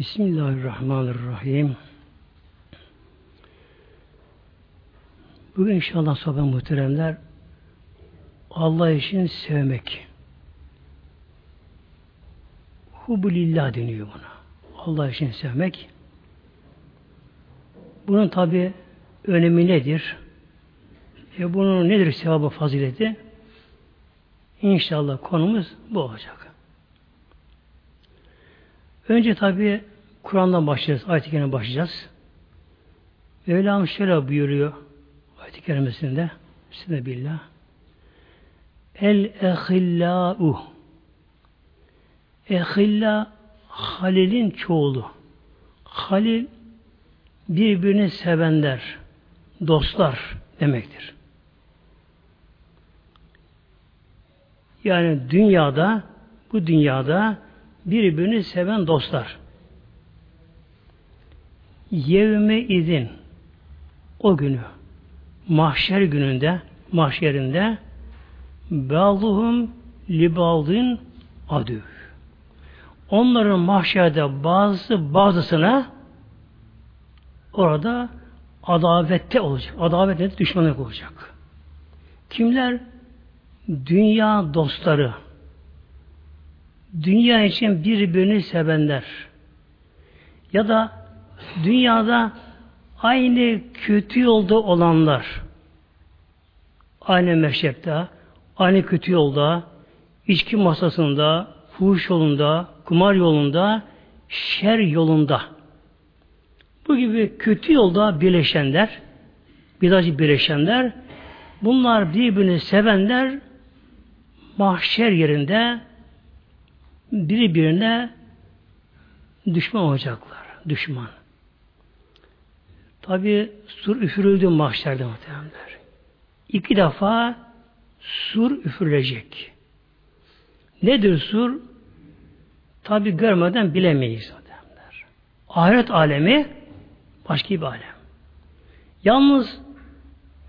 Bismillahirrahmanirrahim. Bugün inşallah sohbet muhteremler Allah için sevmek. Hubulillah deniyor buna. Allah için sevmek. Bunun tabi önemi nedir? E bunun nedir sevabı fazileti? İnşallah konumuz bu olacak. Önce tabi Kur'an'dan başlayacağız. Ayet-i Kerim'e başlayacağız. Mevlam şöyle buyuruyor ayet-i kerimesinde Bismillah El ehillâ'u Ehilla Halil'in çoğulu. Halil birbirini sevenler, dostlar demektir. Yani dünyada, bu dünyada birbirini seven dostlar. Yevme izin o günü mahşer gününde mahşerinde bazıhum libaldın adü. Onların mahşerde bazısı bazısına orada adavette olacak. Adavet nedir? Düşmanlık olacak. Kimler? Dünya dostları. Dünya için birbirini sevenler. Ya da dünyada aynı kötü yolda olanlar. Aynı meşrepte, aynı kötü yolda, içki masasında, fuhuş yolunda, kumar yolunda, şer yolunda. Bu gibi kötü yolda birleşenler, birazcık birleşenler, bunlar birbirini sevenler, mahşer yerinde birbirine düşman olacaklar. Düşman. Tabi sur üfürüldü mahşerde muhtemelenler. İki defa sur üfürülecek. Nedir sur? Tabi görmeden bilemeyiz. Muhtemelenler. Ahiret alemi başka bir alem. Yalnız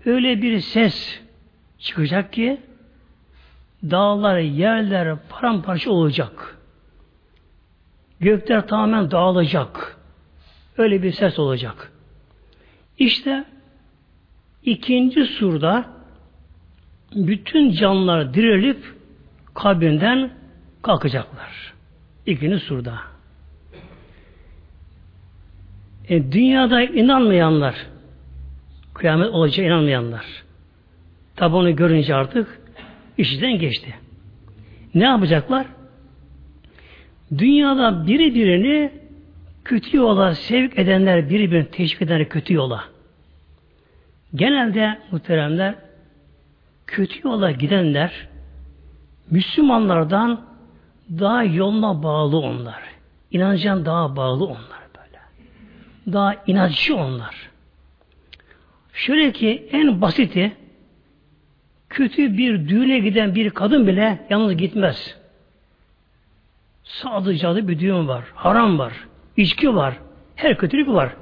öyle bir ses çıkacak ki dağlar, yerler paramparça olacak. Gökler tamamen dağılacak. Öyle bir ses olacak. İşte ikinci surda bütün canlılar dirilip kabrinden kalkacaklar. İkinci surda. E, dünyada inanmayanlar, kıyamet olacak inanmayanlar, tabi onu görünce artık işten geçti. Ne yapacaklar? Dünyada biri birini kötü yola sevk edenler, birbirini teşvik edenler kötü yola. Genelde muhteremler kötü yola gidenler Müslümanlardan daha yoluna bağlı onlar. İnancın daha bağlı onlar böyle. Daha inatçı onlar. Şöyle ki en basiti kötü bir düğüne giden bir kadın bile yalnız gitmez. Sadıcalı bir düğün var. Haram var. İçki var. Her kötülük var.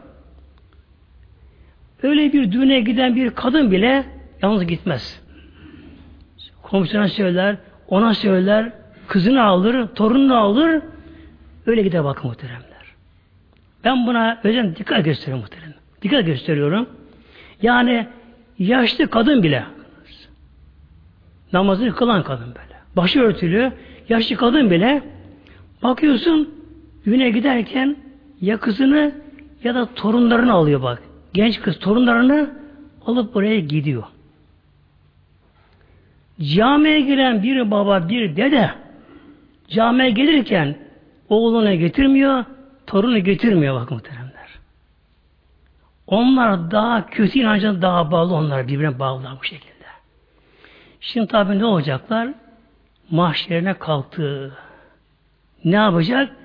Öyle bir düğüne giden bir kadın bile yalnız gitmez. Komşuna söyler, ona söyler, kızını alır, torununu alır, öyle gider bakın muhteremler. Ben buna özel dikkat gösteriyorum muhterem. Dikkat gösteriyorum. Yani yaşlı kadın bile namazını kılan kadın böyle. Başı örtülü, yaşlı kadın bile bakıyorsun düğüne giderken ya kızını ya da torunlarını alıyor bak. Genç kız torunlarını alıp buraya gidiyor. Camiye giren bir baba, bir dede camiye gelirken oğlunu getirmiyor, torunu getirmiyor bak muhteremler. Onlar daha kötü inancına daha bağlı onlar birbirine bağlılar bu şekilde. Şimdi tabi ne olacaklar? Mahşerine kalktı. Ne yapacak?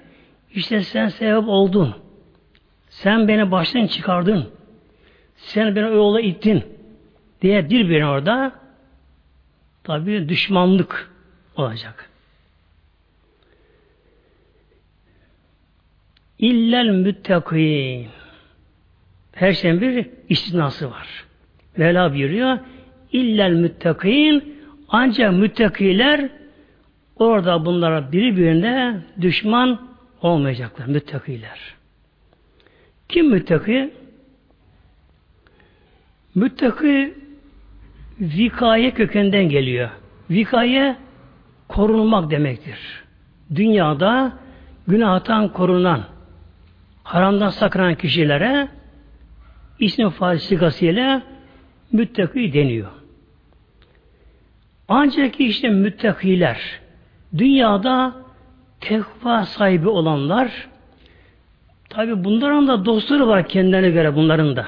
İşte sen sebep oldun. Sen beni baştan çıkardın. Sen beni o yola ittin. Diye birbirine orada tabi düşmanlık olacak. İllel müttakîn. Her şeyin bir istisnası var. Mevla buyuruyor. İllel müttakîn ancak müttakiler orada bunlara birbirine düşman olmayacaklar müttakiler. Kim müttaki? Müttaki vikaye kökenden geliyor. Vikaye korunmak demektir. Dünyada günahtan korunan, haramdan sakınan kişilere ismi faal sigasıyla müttaki deniyor. Ancak işte müttakiler dünyada tekva sahibi olanlar tabi bunların da dostları var kendilerine göre bunların da.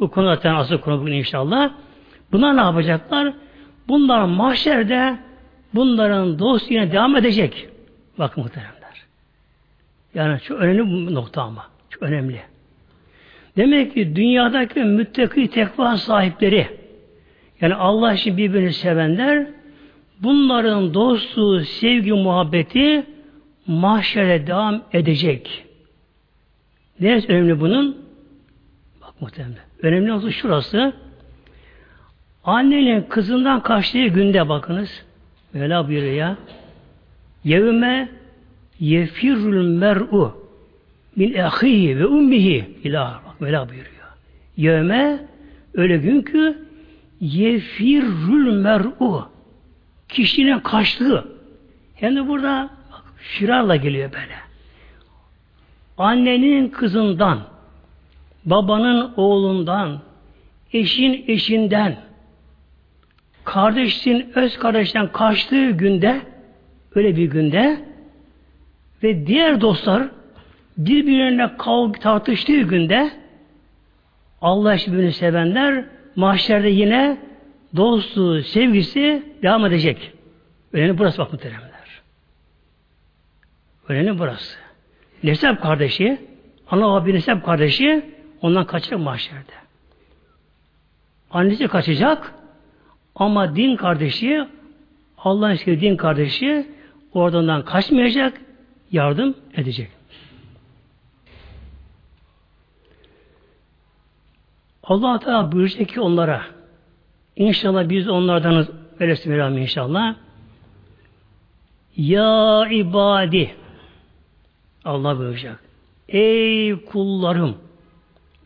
Bu konu zaten asıl konu bugün inşallah. Bunlar ne yapacaklar? Bunlar mahşerde bunların dost yine devam edecek. Bakın muhteremler. Yani çok önemli bu nokta ama. Çok önemli. Demek ki dünyadaki müttaki tekva sahipleri yani Allah için birbirini sevenler bunların dostluğu, sevgi, muhabbeti mahşere devam edecek. Neresi önemli bunun? Bak muhtemelen. Önemli olsun şurası. Annenin kızından kaçtığı günde bakınız. Mevla buyuruyor ya. Yevme yefirrül mer'u min ehihi ve ummihi ilah. Bak Mevla buyuruyor. Yevme öyle gün ki yefirrül mer'u kişinin kaçtığı hem de burada şirarla geliyor böyle. Annenin kızından babanın oğlundan eşin eşinden kardeşin öz kardeşten kaçtığı günde öyle bir günde ve diğer dostlar birbirine kavga tartıştığı günde Allah birbirini sevenler mahşerde yine dostluğu, sevgisi devam edecek. Önemli burası bak muhteremler. Önemli burası. Nesep kardeşi, ana abi nesep kardeşi ondan kaçacak mahşerde. Annesi kaçacak ama din kardeşi Allah'ın istediği din kardeşi oradan kaçmayacak, yardım edecek. Allah Teala buyuracak ki onlara inşallah biz onlardan öyle inşallah Ya ibadi Allah buyuracak. Ey kullarım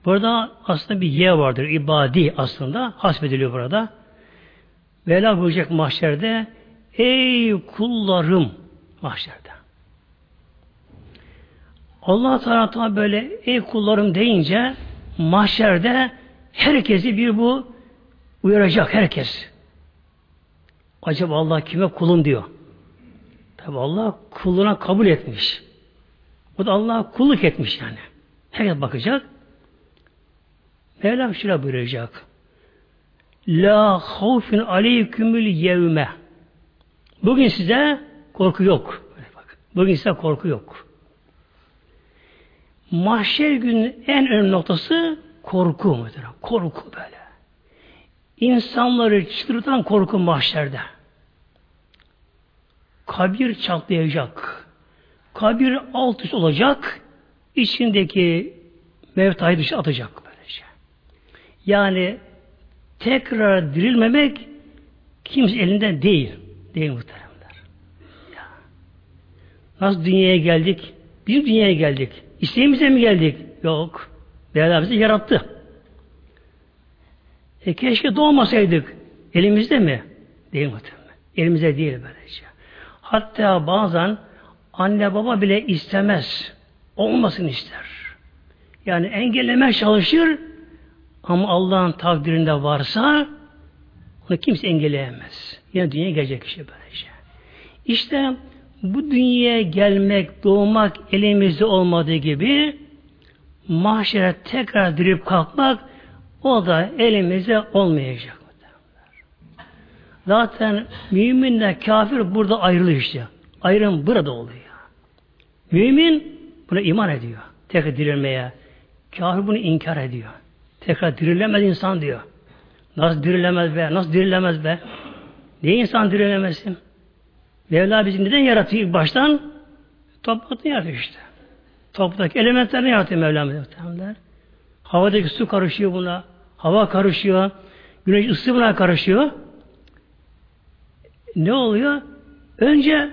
Burada aslında bir ye vardır. ibadi aslında. Hasbediliyor burada. Vela buyuracak mahşerde Ey kullarım mahşerde. Allah Teala böyle ey kullarım deyince mahşerde herkesi bir bu uyaracak herkes. Acaba Allah kime kulum diyor. Tabi Allah kuluna kabul etmiş. O da Allah kulluk etmiş yani. Herkes bakacak. Mevlam şöyle buyuracak. La havfin aleykümül yevme. Bugün size korku yok. Bugün size korku yok. Mahşer günün en önemli noktası korku mudur? Korku böyle. İnsanları çıldırtan korku mahşerde. Kabir çatlayacak. Kabir alt üst olacak. İçindeki mevtayı dışı atacak böylece. Yani tekrar dirilmemek kimse elinden değil. Değil muhteremler. Ya. Nasıl dünyaya geldik? Biz dünyaya geldik. İsteğimize mi geldik? Yok. Mevla bizi yarattı. E keşke doğmasaydık. Elimizde mi? Değil muhtemelen. Elimizde değil böylece. Hatta bazen anne baba bile istemez. Olmasın ister. Yani engelleme çalışır ama Allah'ın takdirinde varsa onu kimse engelleyemez. Yine dünyaya gelecek kişi böylece. İşte bu dünyaya gelmek, doğmak elimizde olmadığı gibi mahşere tekrar dirip kalkmak o da elimizde olmayacak. Zaten müminle kafir burada ayrılıyor işte. Ayrım burada oluyor. Mümin buna iman ediyor. Tekrar dirilmeye. Kafir bunu inkar ediyor. Tekrar dirilemez insan diyor. Nasıl dirilemez be? Nasıl dirilemez be? Niye insan dirilemesin? Mevla bizi neden yaratıyor ilk baştan? Topraktan yaratıyor işte. Topraktaki elementlerini yaratıyor Mevlam. Havadaki su karışıyor buna. Hava karışıyor. Güneş ısı buna karışıyor. Ne oluyor? Önce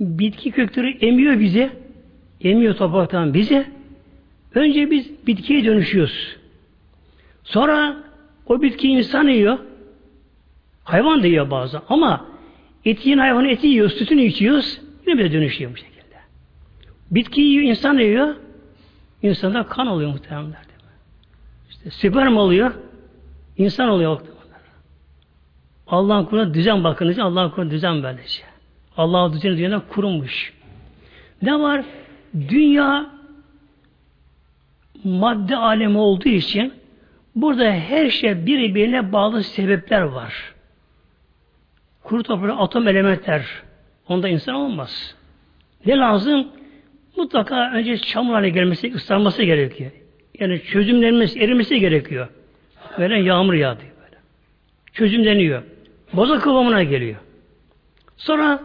bitki kökleri emiyor bizi. emiyor topraktan bizi. Önce biz bitkiye dönüşüyoruz. Sonra o bitki insan yiyor. Hayvan da yiyor bazen. Ama eti yiyen hayvanın eti yiyoruz, sütünü içiyoruz. Yine bir dönüşüyor bu şekilde. Bitki yiyor, insan yiyor. İnsanda kan oluyor muhtemelen. İşte sperm oluyor. insan oluyor. Allah'ın kuruna düzen bakınca Allah'ın kuruna düzen böylece. Allah'ın düzeni dünyada kurulmuş. Ne var? Dünya madde alemi olduğu için burada her şey birbirine bağlı sebepler var. Kuru toprağı atom elementler. Onda insan olmaz. Ne lazım? Mutlaka önce çamur haline gelmesi, ıslanması gerekiyor. Yani çözümlenmesi, erimesi gerekiyor. Böyle yağmur yağdı. Böyle. Çözümleniyor. Boza kıvamına geliyor. Sonra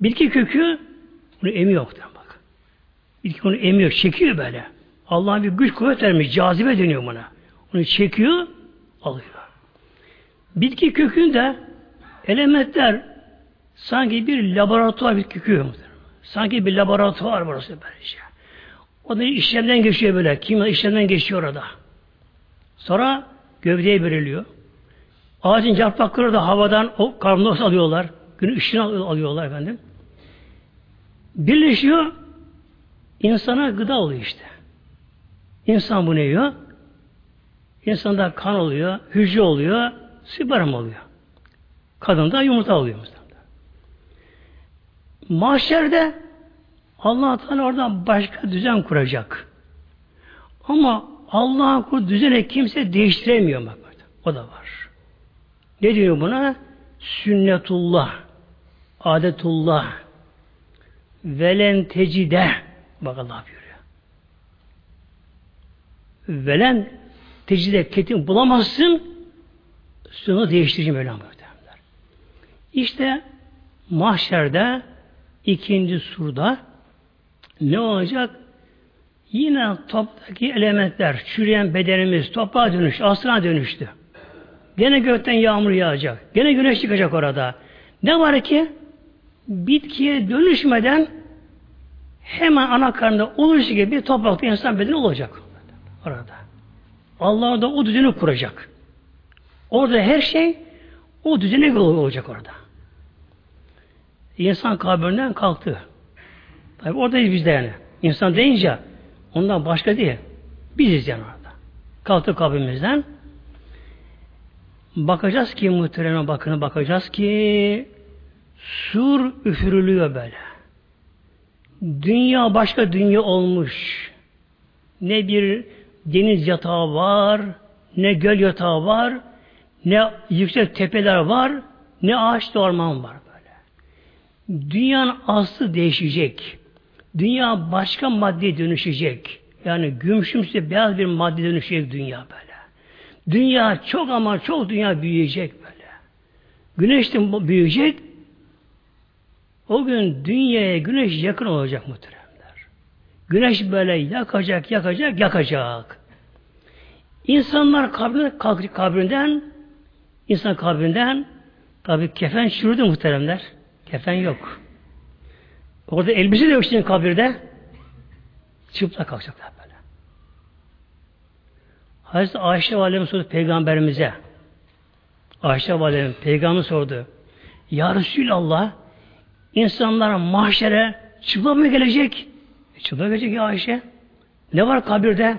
bitki kökü bunu emiyor. Bak. Bitki onu emiyor, çekiyor böyle. Allah'ın bir güç kuvvet vermiş, cazibe deniyor buna. Onu çekiyor, alıyor. Bitki kökünde elementler sanki bir laboratuvar bitki kökü. Sanki bir laboratuvar burası böylece. O da işlemden geçiyor böyle. Kimya işlemden geçiyor orada. Sonra gövdeye veriliyor. Ağacın yaprakları da havadan o karbondioksit alıyorlar. Gün ışığını alıyorlar efendim. Birleşiyor. insana gıda oluyor işte. İnsan bunu yiyor. İnsanda kan oluyor, hücre oluyor, sperm oluyor. Kadında yumurta oluyor. Mahşerde allah Teala orada başka düzen kuracak. Ama Allah'ın kur düzeni kimse değiştiremiyor bak. O da var. Ne diyor buna? Sünnetullah, adetullah, velen tecide. Bak Allah buyuruyor. Velen tecide ketin bulamazsın, sünnet değiştireceğim öyle muhtemelen. İşte mahşerde ikinci surda ne olacak? Yine toptaki elementler, çürüyen bedenimiz toprağa dönüş, aslına dönüştü. Gene gökten yağmur yağacak. Gene güneş çıkacak orada. Ne var ki? Bitkiye dönüşmeden hemen ana karnında oluşu gibi toprakta insan bedeni olacak. Orada. Allah da o düzeni kuracak. Orada her şey o düzene göre olacak orada. İnsan kabrinden kalktı. Tabi oradayız biz de yani. İnsan deyince ondan başka değil. Biziz yani orada. Kalktı kabrimizden. Bakacağız ki muhtereme bakına bakacağız ki sur üfürülüyor böyle. Dünya başka dünya olmuş. Ne bir deniz yatağı var, ne göl yatağı var, ne yüksek tepeler var, ne ağaç orman var böyle. Dünyanın aslı değişecek. Dünya başka madde dönüşecek. Yani gümüşümse beyaz bir madde dönüşecek dünya böyle. Dünya çok ama çok dünya büyüyecek böyle. Güneş de büyüyecek. O gün dünyaya güneş yakın olacak muhteremler. Güneş böyle yakacak, yakacak, yakacak. İnsanlar kabrinden, kalkacak kabrinden, insan kabrinden, tabi kefen çürüdü muhteremler. Kefen yok. Orada elbise de yok şimdi kabirde. Çıplak kalkacaklar böyle. Hazreti Ayşe Validemiz sordu peygamberimize. Ayşe Validemiz peygamber sordu. Ya Resulallah insanlar mahşere çıplak mı gelecek? E, çıplak gelecek ya Ayşe. Ne var kabirde?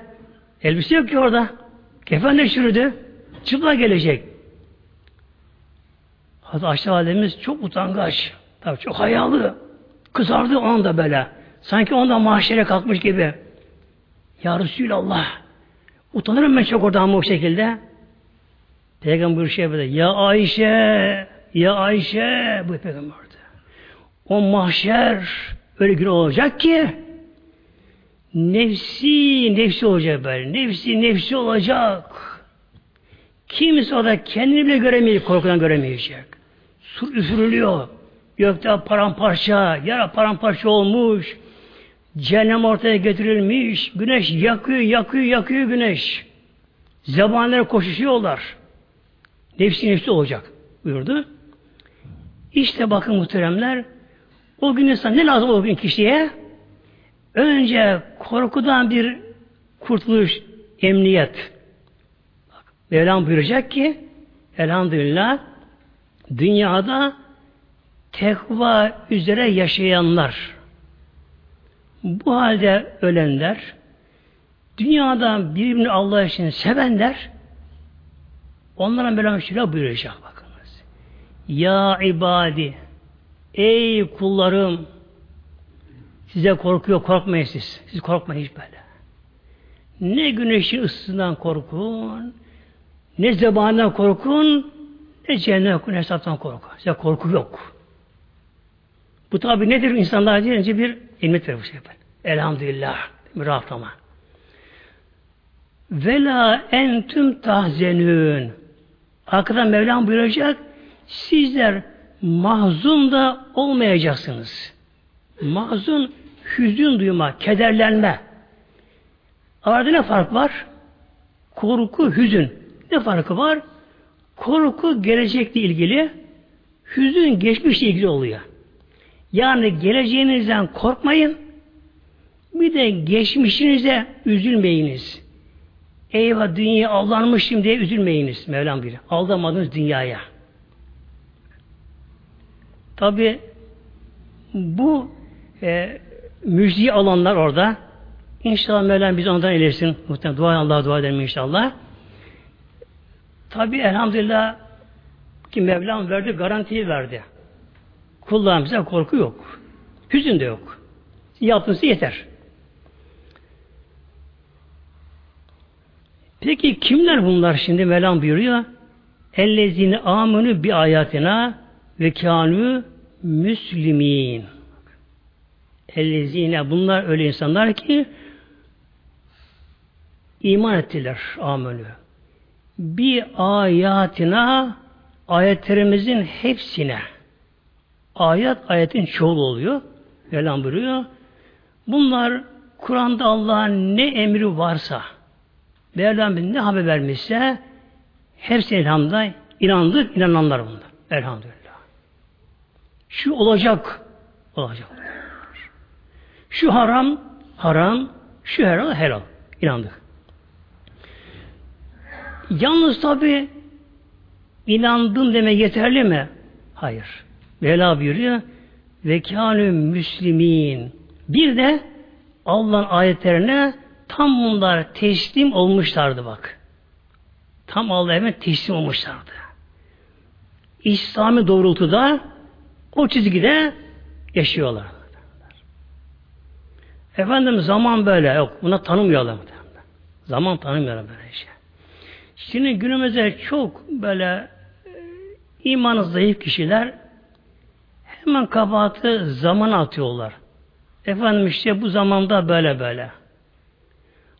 Elbise yok ki orada. Kefen de çürüdü. Çıplak gelecek. Hazreti Ayşe Validemiz çok utangaç. Tabii çok hayalı. Kızardı o anda böyle. Sanki onda mahşere kalkmış gibi. Ya Resulallah. Utanırım ben çok orada ama o şekilde. Peygamber şey böyle. Ya Ayşe, ya Ayşe bu peygamberdi. O mahşer öyle gün olacak ki nefsi nefsi olacak böyle. Nefsi nefsi olacak. Kimse o kendini bile göremeyecek, korkudan göremeyecek. Su üfürülüyor. Gökte paramparça, yara paramparça olmuş. Cehennem ortaya getirilmiş. Güneş yakıyor, yakıyor, yakıyor güneş. Zebanlar koşuşuyorlar. Nefsi nefsi olacak buyurdu. İşte bakın muhteremler o gün insan ne lazım o gün kişiye? Önce korkudan bir kurtuluş, emniyet. Bak, Mevlam buyuracak ki elhamdülillah dünyada tekva üzere yaşayanlar bu halde ölenler dünyada birbirini Allah için sevenler onlara Mevlam şöyle buyuracak bakınız. Ya ibadi ey kullarım size korkuyor korkmayın siz. Siz korkmayın hiç böyle. Ne güneşin ısısından korkun, ne zebandan korkun, ne cehennem ne hesaptan korkun. Size korku yok. Bu tabi nedir insanlar deyince bir ilmet verir bu şey. Elhamdülillah. Rahatlama. Vela entüm tahzenün. Arkadan Mevlam buyuracak, sizler mahzun da olmayacaksınız. Mahzun, hüzün duyma, kederlenme. Arada ne fark var? Korku, hüzün. Ne farkı var? Korku gelecekle ilgili, hüzün geçmişle ilgili oluyor. Yani geleceğinizden korkmayın, bir de geçmişinize üzülmeyiniz. Eyvah dünya aldanmışım diye üzülmeyiniz Mevlam biri. Aldamadınız dünyaya. Tabi bu e, müjdeyi alanlar orada İnşallah Mevlam bizi ondan eylesin. Muhtemelen dua Allah'a dua edelim inşallah. Tabi elhamdülillah ki Mevlam verdi, garantiyi verdi. Kullarımıza korku yok. Hüzün de yok. Yaptığınız yeter. Peki kimler bunlar şimdi Mevlam buyuruyor? Ellezine amını bi ayatına ve kânü müslimin. Ellezine bunlar öyle insanlar ki iman ettiler amönü. Bir ayatına ayetlerimizin hepsine ayet ayetin çoğulu oluyor. Mevlam buyuruyor. Bunlar Kur'an'da Allah'ın ne emri varsa Mevlam ne haber vermişse hepsi elhamdülillah inandık, inananlar bunlar. Elhamdülillah. Şu olacak, olacak. Şu haram, haram, şu helal, helal. İnandık. Yalnız tabi inandım deme yeterli mi? Hayır. Mevla buyuruyor ve kânü müslimin. Bir de Allah'ın ayetlerine tam bunlar teslim olmuşlardı bak. Tam Allah'a teslim olmuşlardı. İslami doğrultuda o çizgide yaşıyorlar. Efendim zaman böyle yok. Buna tanımıyorlar. Zaman tanımıyorlar böyle şey. Şimdi günümüzde çok böyle e, imanı zayıf kişiler hemen kabahatı zaman atıyorlar. Efendim işte bu zamanda böyle böyle.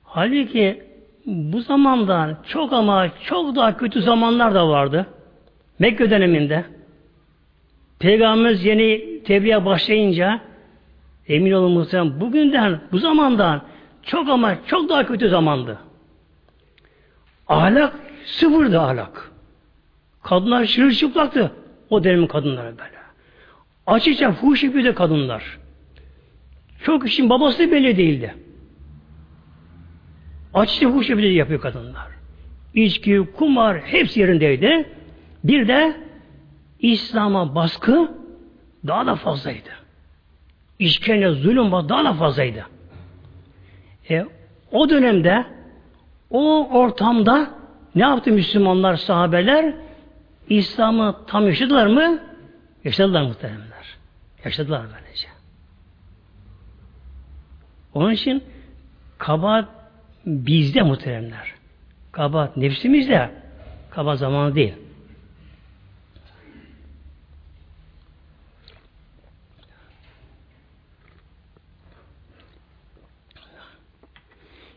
Halbuki bu zamanda çok ama çok daha kötü zamanlar da vardı. Mekke döneminde. Peygamberimiz yeni tebliğe başlayınca emin olun muhtemelen bugünden, bu zamandan çok ama çok daha kötü zamandı. Ahlak sıfırdı ahlak. Kadınlar şırır çıplaktı. O dönemin kadınları böyle. Açıkça fuhuş yapıyordu kadınlar. Çok işin babası belli değildi. Açıkça fuhuş yapıyor kadınlar. İçki, kumar hepsi yerindeydi. Bir de İslam'a baskı daha da fazlaydı. İşkence, zulüm daha da fazlaydı. E, o dönemde o ortamda ne yaptı Müslümanlar, sahabeler? İslam'ı tam yaşadılar mı? Yaşadılar muhteremler. Yaşadılar böylece. Onun için kabahat bizde muhteremler. Kabahat nefsimizde. Kabahat zamanı değil.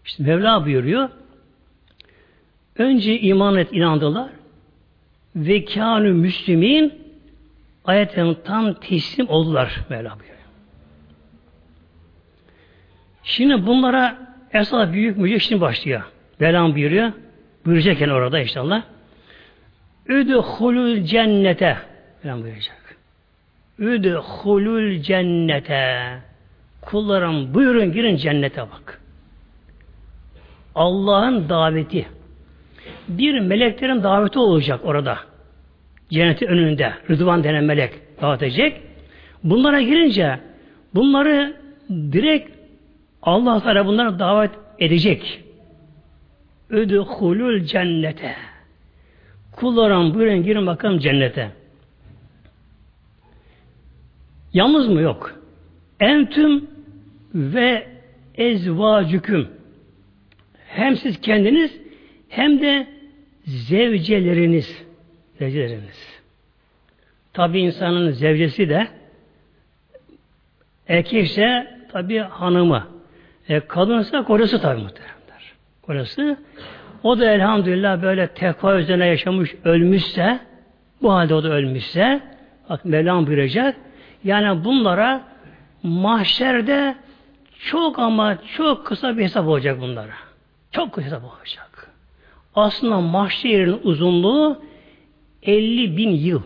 İşte Mevla buyuruyor Önce iman et inandılar. Ve kânü müslümin ayetlerin tam teslim oldular Mevla buyuruyor. Şimdi bunlara esas büyük müjde şimdi başlıyor. Mevlam buyuruyor. Buyuracakken orada inşallah. Üdhulul cennete Mevlam buyuracak. Üdhulul cennete kullarım buyurun girin cennete bak. Allah'ın daveti. Bir meleklerin daveti olacak orada. Cennetin önünde. Rıdvan denen melek davet edecek. Bunlara girince bunları direkt Allah Teala bunlara davet edecek. Ödühulül cennete. Kullarım buyurun girin bakalım cennete. Yalnız mı? Yok. Entüm ve ezvacüküm. Hem siz kendiniz hem de zevceleriniz. Zevceleriniz. Tabi insanın zevcesi de erkekse tabi hanımı. E, kadınsa kocası tabi muhteremler. Kocası. O da elhamdülillah böyle tekva üzerine yaşamış, ölmüşse, bu halde o da ölmüşse, bak Mevlam buyuracak, yani bunlara mahşerde çok ama çok kısa bir hesap olacak bunlara. Çok kısa olacak. Aslında mahşerin uzunluğu 50 bin yıl.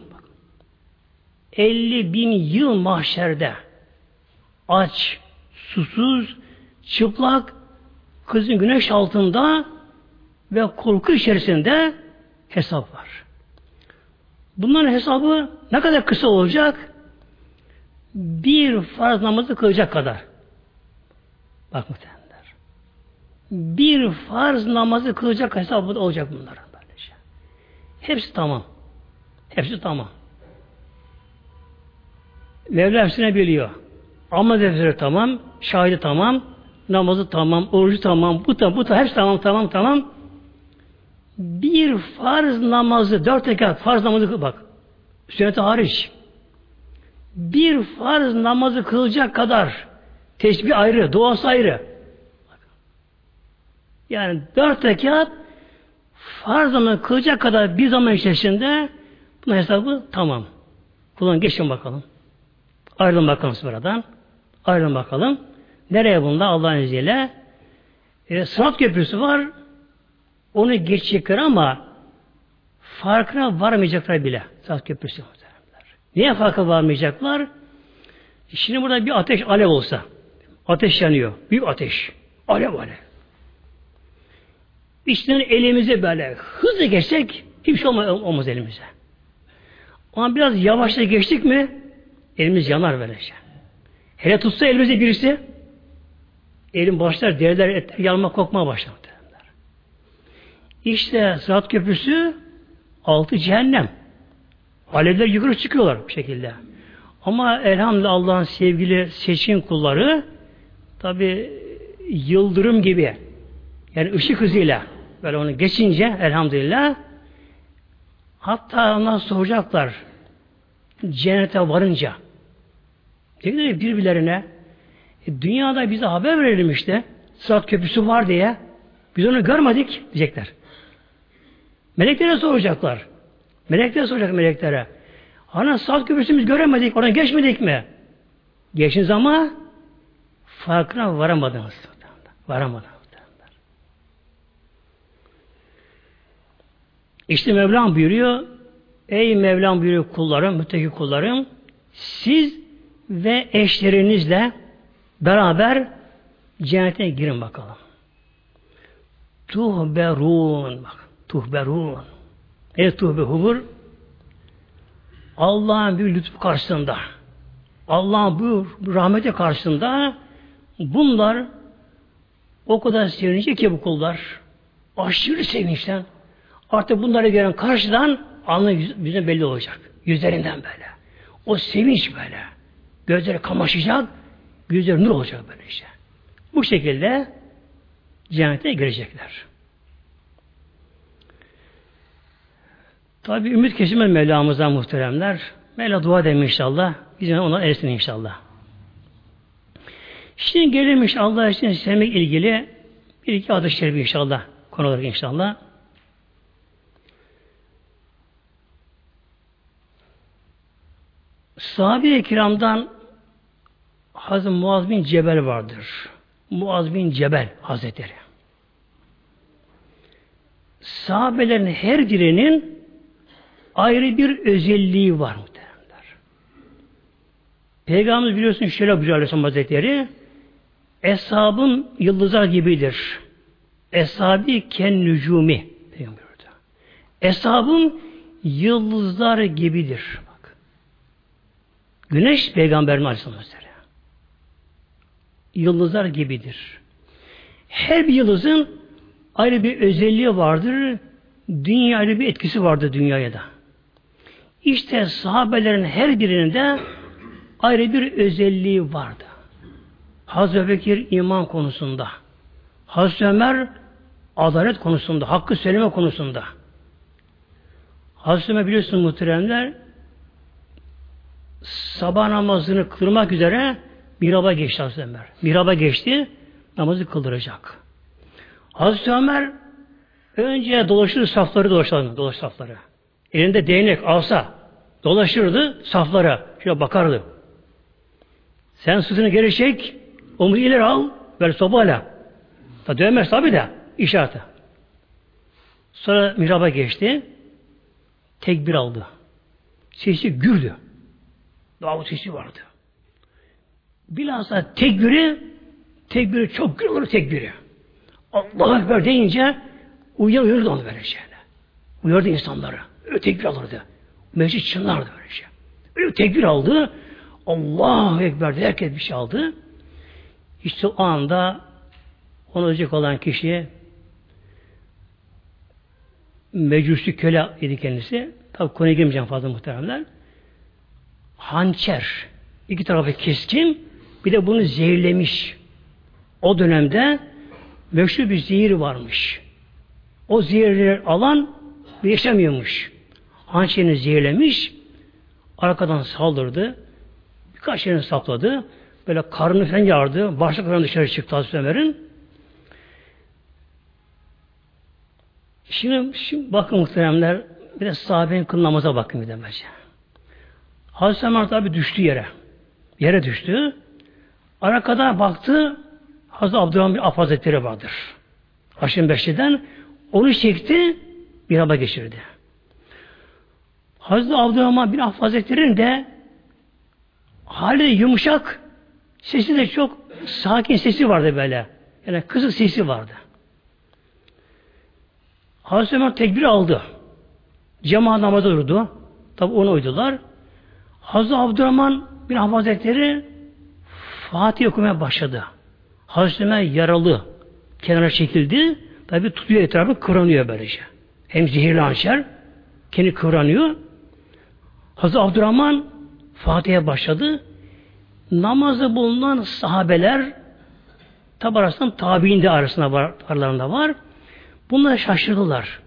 50 bin yıl mahşerde aç, susuz, çıplak, kızın güneş altında ve korku içerisinde hesap var. Bunların hesabı ne kadar kısa olacak? Bir farz namazı kılacak kadar. Bak muhtemelenler. Bir farz namazı kılacak hesabı olacak bunların. Böylece. Hepsi tamam. Hepsi tamam. Mevla hepsine biliyor. Ama defteri tamam, şahidi tamam, namazı tamam, orucu tamam, bu tamam, bu tamam, hepsi tamam, tamam, tamam. Bir farz namazı, dört rekat farz namazı bak. Sünneti hariç. Bir farz namazı kılacak kadar tesbih ayrı, duası ayrı. Yani dört rekat farz namazı kılacak kadar bir zaman içerisinde bunun hesabı tamam. Kullan geçin bakalım. Ayrılın bakalım buradan. Ayrılın bakalım. Nereye bunda Allah'ın izniyle? E, Sırat köprüsü var. Onu geçecekler ama farkına varmayacaklar bile. Sırat köprüsü. Niye farkına varmayacaklar? Şimdi burada bir ateş alev olsa. Ateş yanıyor. Büyük ateş. Alev alev. İçten elimize böyle hızlı geçsek hiçbir şey olmaz, olmaz elimize. Ama biraz yavaşça geçtik mi elimiz yanar böylece. Hele tutsa elimize birisi elim başlar deriler etler yanma kokmaya başlar. İşte Sırat Köprüsü altı cehennem. Alevler yukarı çıkıyorlar bu şekilde. Ama elhamdülillah Allah'ın sevgili seçkin kulları tabi yıldırım gibi yani ışık hızıyla böyle onu geçince elhamdülillah hatta onlar soracaklar cennete varınca Dediler birbirlerine e, dünyada bize haber verelim işte Sırat köprüsü var diye biz onu görmedik diyecekler. Meleklere soracaklar. Meleklere soracak meleklere. Ana Sırat köprüsü biz göremedik, oradan geçmedik mi? Geçiniz ama farkına varamadınız. Varamadınız. İşte Mevlam buyuruyor, ey Mevlam buyuruyor kullarım, müttaki kullarım, siz ve eşlerinizle beraber cennete girin bakalım. Tuhberun bak. Tuhberun. Ne tuhbehubur? Allah'ın bir lütfu karşısında Allah'ın bu rahmeti karşısında bunlar o kadar sevinecek ki bu kullar aşırı sevinçten artık bunları gören karşıdan alnı yüzüne belli olacak. Yüzlerinden böyle. O sevinç böyle. Gözleri kamaşacak, gözleri nur olacak böyle işte. Bu şekilde cennete girecekler. Tabi ümit kesilmez Mevlamızdan muhteremler. Mevla dua edelim inşallah. Biz ona ersin inşallah. Şimdi gelelim inşallah için sevmek ilgili bir iki adı şerifi inşallah konu olarak inşallah. Sahabe-i kiramdan Hazreti Muaz bin Cebel vardır. Muaz bin Cebel Hazretleri. Sahabelerin her birinin ayrı bir özelliği var muhtemelenler. Peygamberimiz biliyorsun şöyle buyuruyor Aleyhisselam Hazretleri Eshabın yıldızlar gibidir. Eshabi ken nücumi. Eshabın yıldızlar gibidir. Güneş peygamberin aleyhisselam Yıldızlar gibidir. Her bir yıldızın ayrı bir özelliği vardır. Dünya ayrı bir etkisi vardır dünyaya da. İşte sahabelerin her birinin de ayrı bir özelliği vardı. Hazreti Bekir iman konusunda. Hazreti Ömer adalet konusunda, hakkı söyleme konusunda. Hazreti Ömer biliyorsunuz muhteremler sabah namazını kılmak üzere miraba geçti Hazreti Ömer. Miraba geçti, namazı kıldıracak. Hazreti Ömer önce dolaşırdı safları dolaşırdı, dolaş safları. Elinde değnek alsa dolaşırdı saflara. Şöyle bakardı. Sen sırtını geri çek, omuz ileri al, böyle sobayla. Da dövmez tabi de işareti. Sonra miraba geçti. Tekbir aldı. Sesi gürdü. Davut sesi vardı. Bilhassa tekbiri tekbiri çok gür olur tekbiri. Allah Ekber deyince uyar uyardı onu böyle şeyle. Uyardı insanları. Öyle tekbir alırdı. Meclis çınlardı böyle şey. Öyle bir tekbir aldı. Allah Ekber de herkes bir şey aldı. İşte o anda onu ölecek olan kişi mecusi köle idi kendisi. Tabi konuya girmeyeceğim fazla muhteremler. Hançer. iki tarafı keskin. Bir de bunu zehirlemiş. O dönemde meşhur bir zehir varmış. O zehirleri alan yaşamıyormuş. Hançerini zehirlemiş. Arkadan saldırdı. Birkaç yerini sapladı. Böyle karnını falan yardı. Başlıklarından dışarı çıktı Hazreti Ömer'in. Şimdi, şimdi bakın muhteremler bir de sahabenin kıl namaza bakın bir de bence. Hazreti Ömer tabi düştü yere. Yere düştü. Arkada baktı Hazreti Abdurrahman bir Af Hazretleri vardır. Haşim Beşli'den onu çekti bir hava geçirdi. Hazreti Abdurrahman bin Af de hali yumuşak sesi de çok sakin sesi vardı böyle. Yani kızık sesi vardı. Hazreti Ömer tekbir aldı. Cemaat namazı durdu. Tabi onu uydular. Hazreti Abdurrahman bin Hazretleri Fatih okumaya başladı. Hazreti Ömer yaralı. Kenara çekildi. Tabi tutuyor etrafı kıranıyor böylece. Hem zehirli hançer kendi kıvranıyor. Hazreti Abdurrahman Fatih'e başladı. Namazı bulunan sahabeler tabi arasında tabi'in de arasında var, aralarında var. Bunlar şaşırdılar.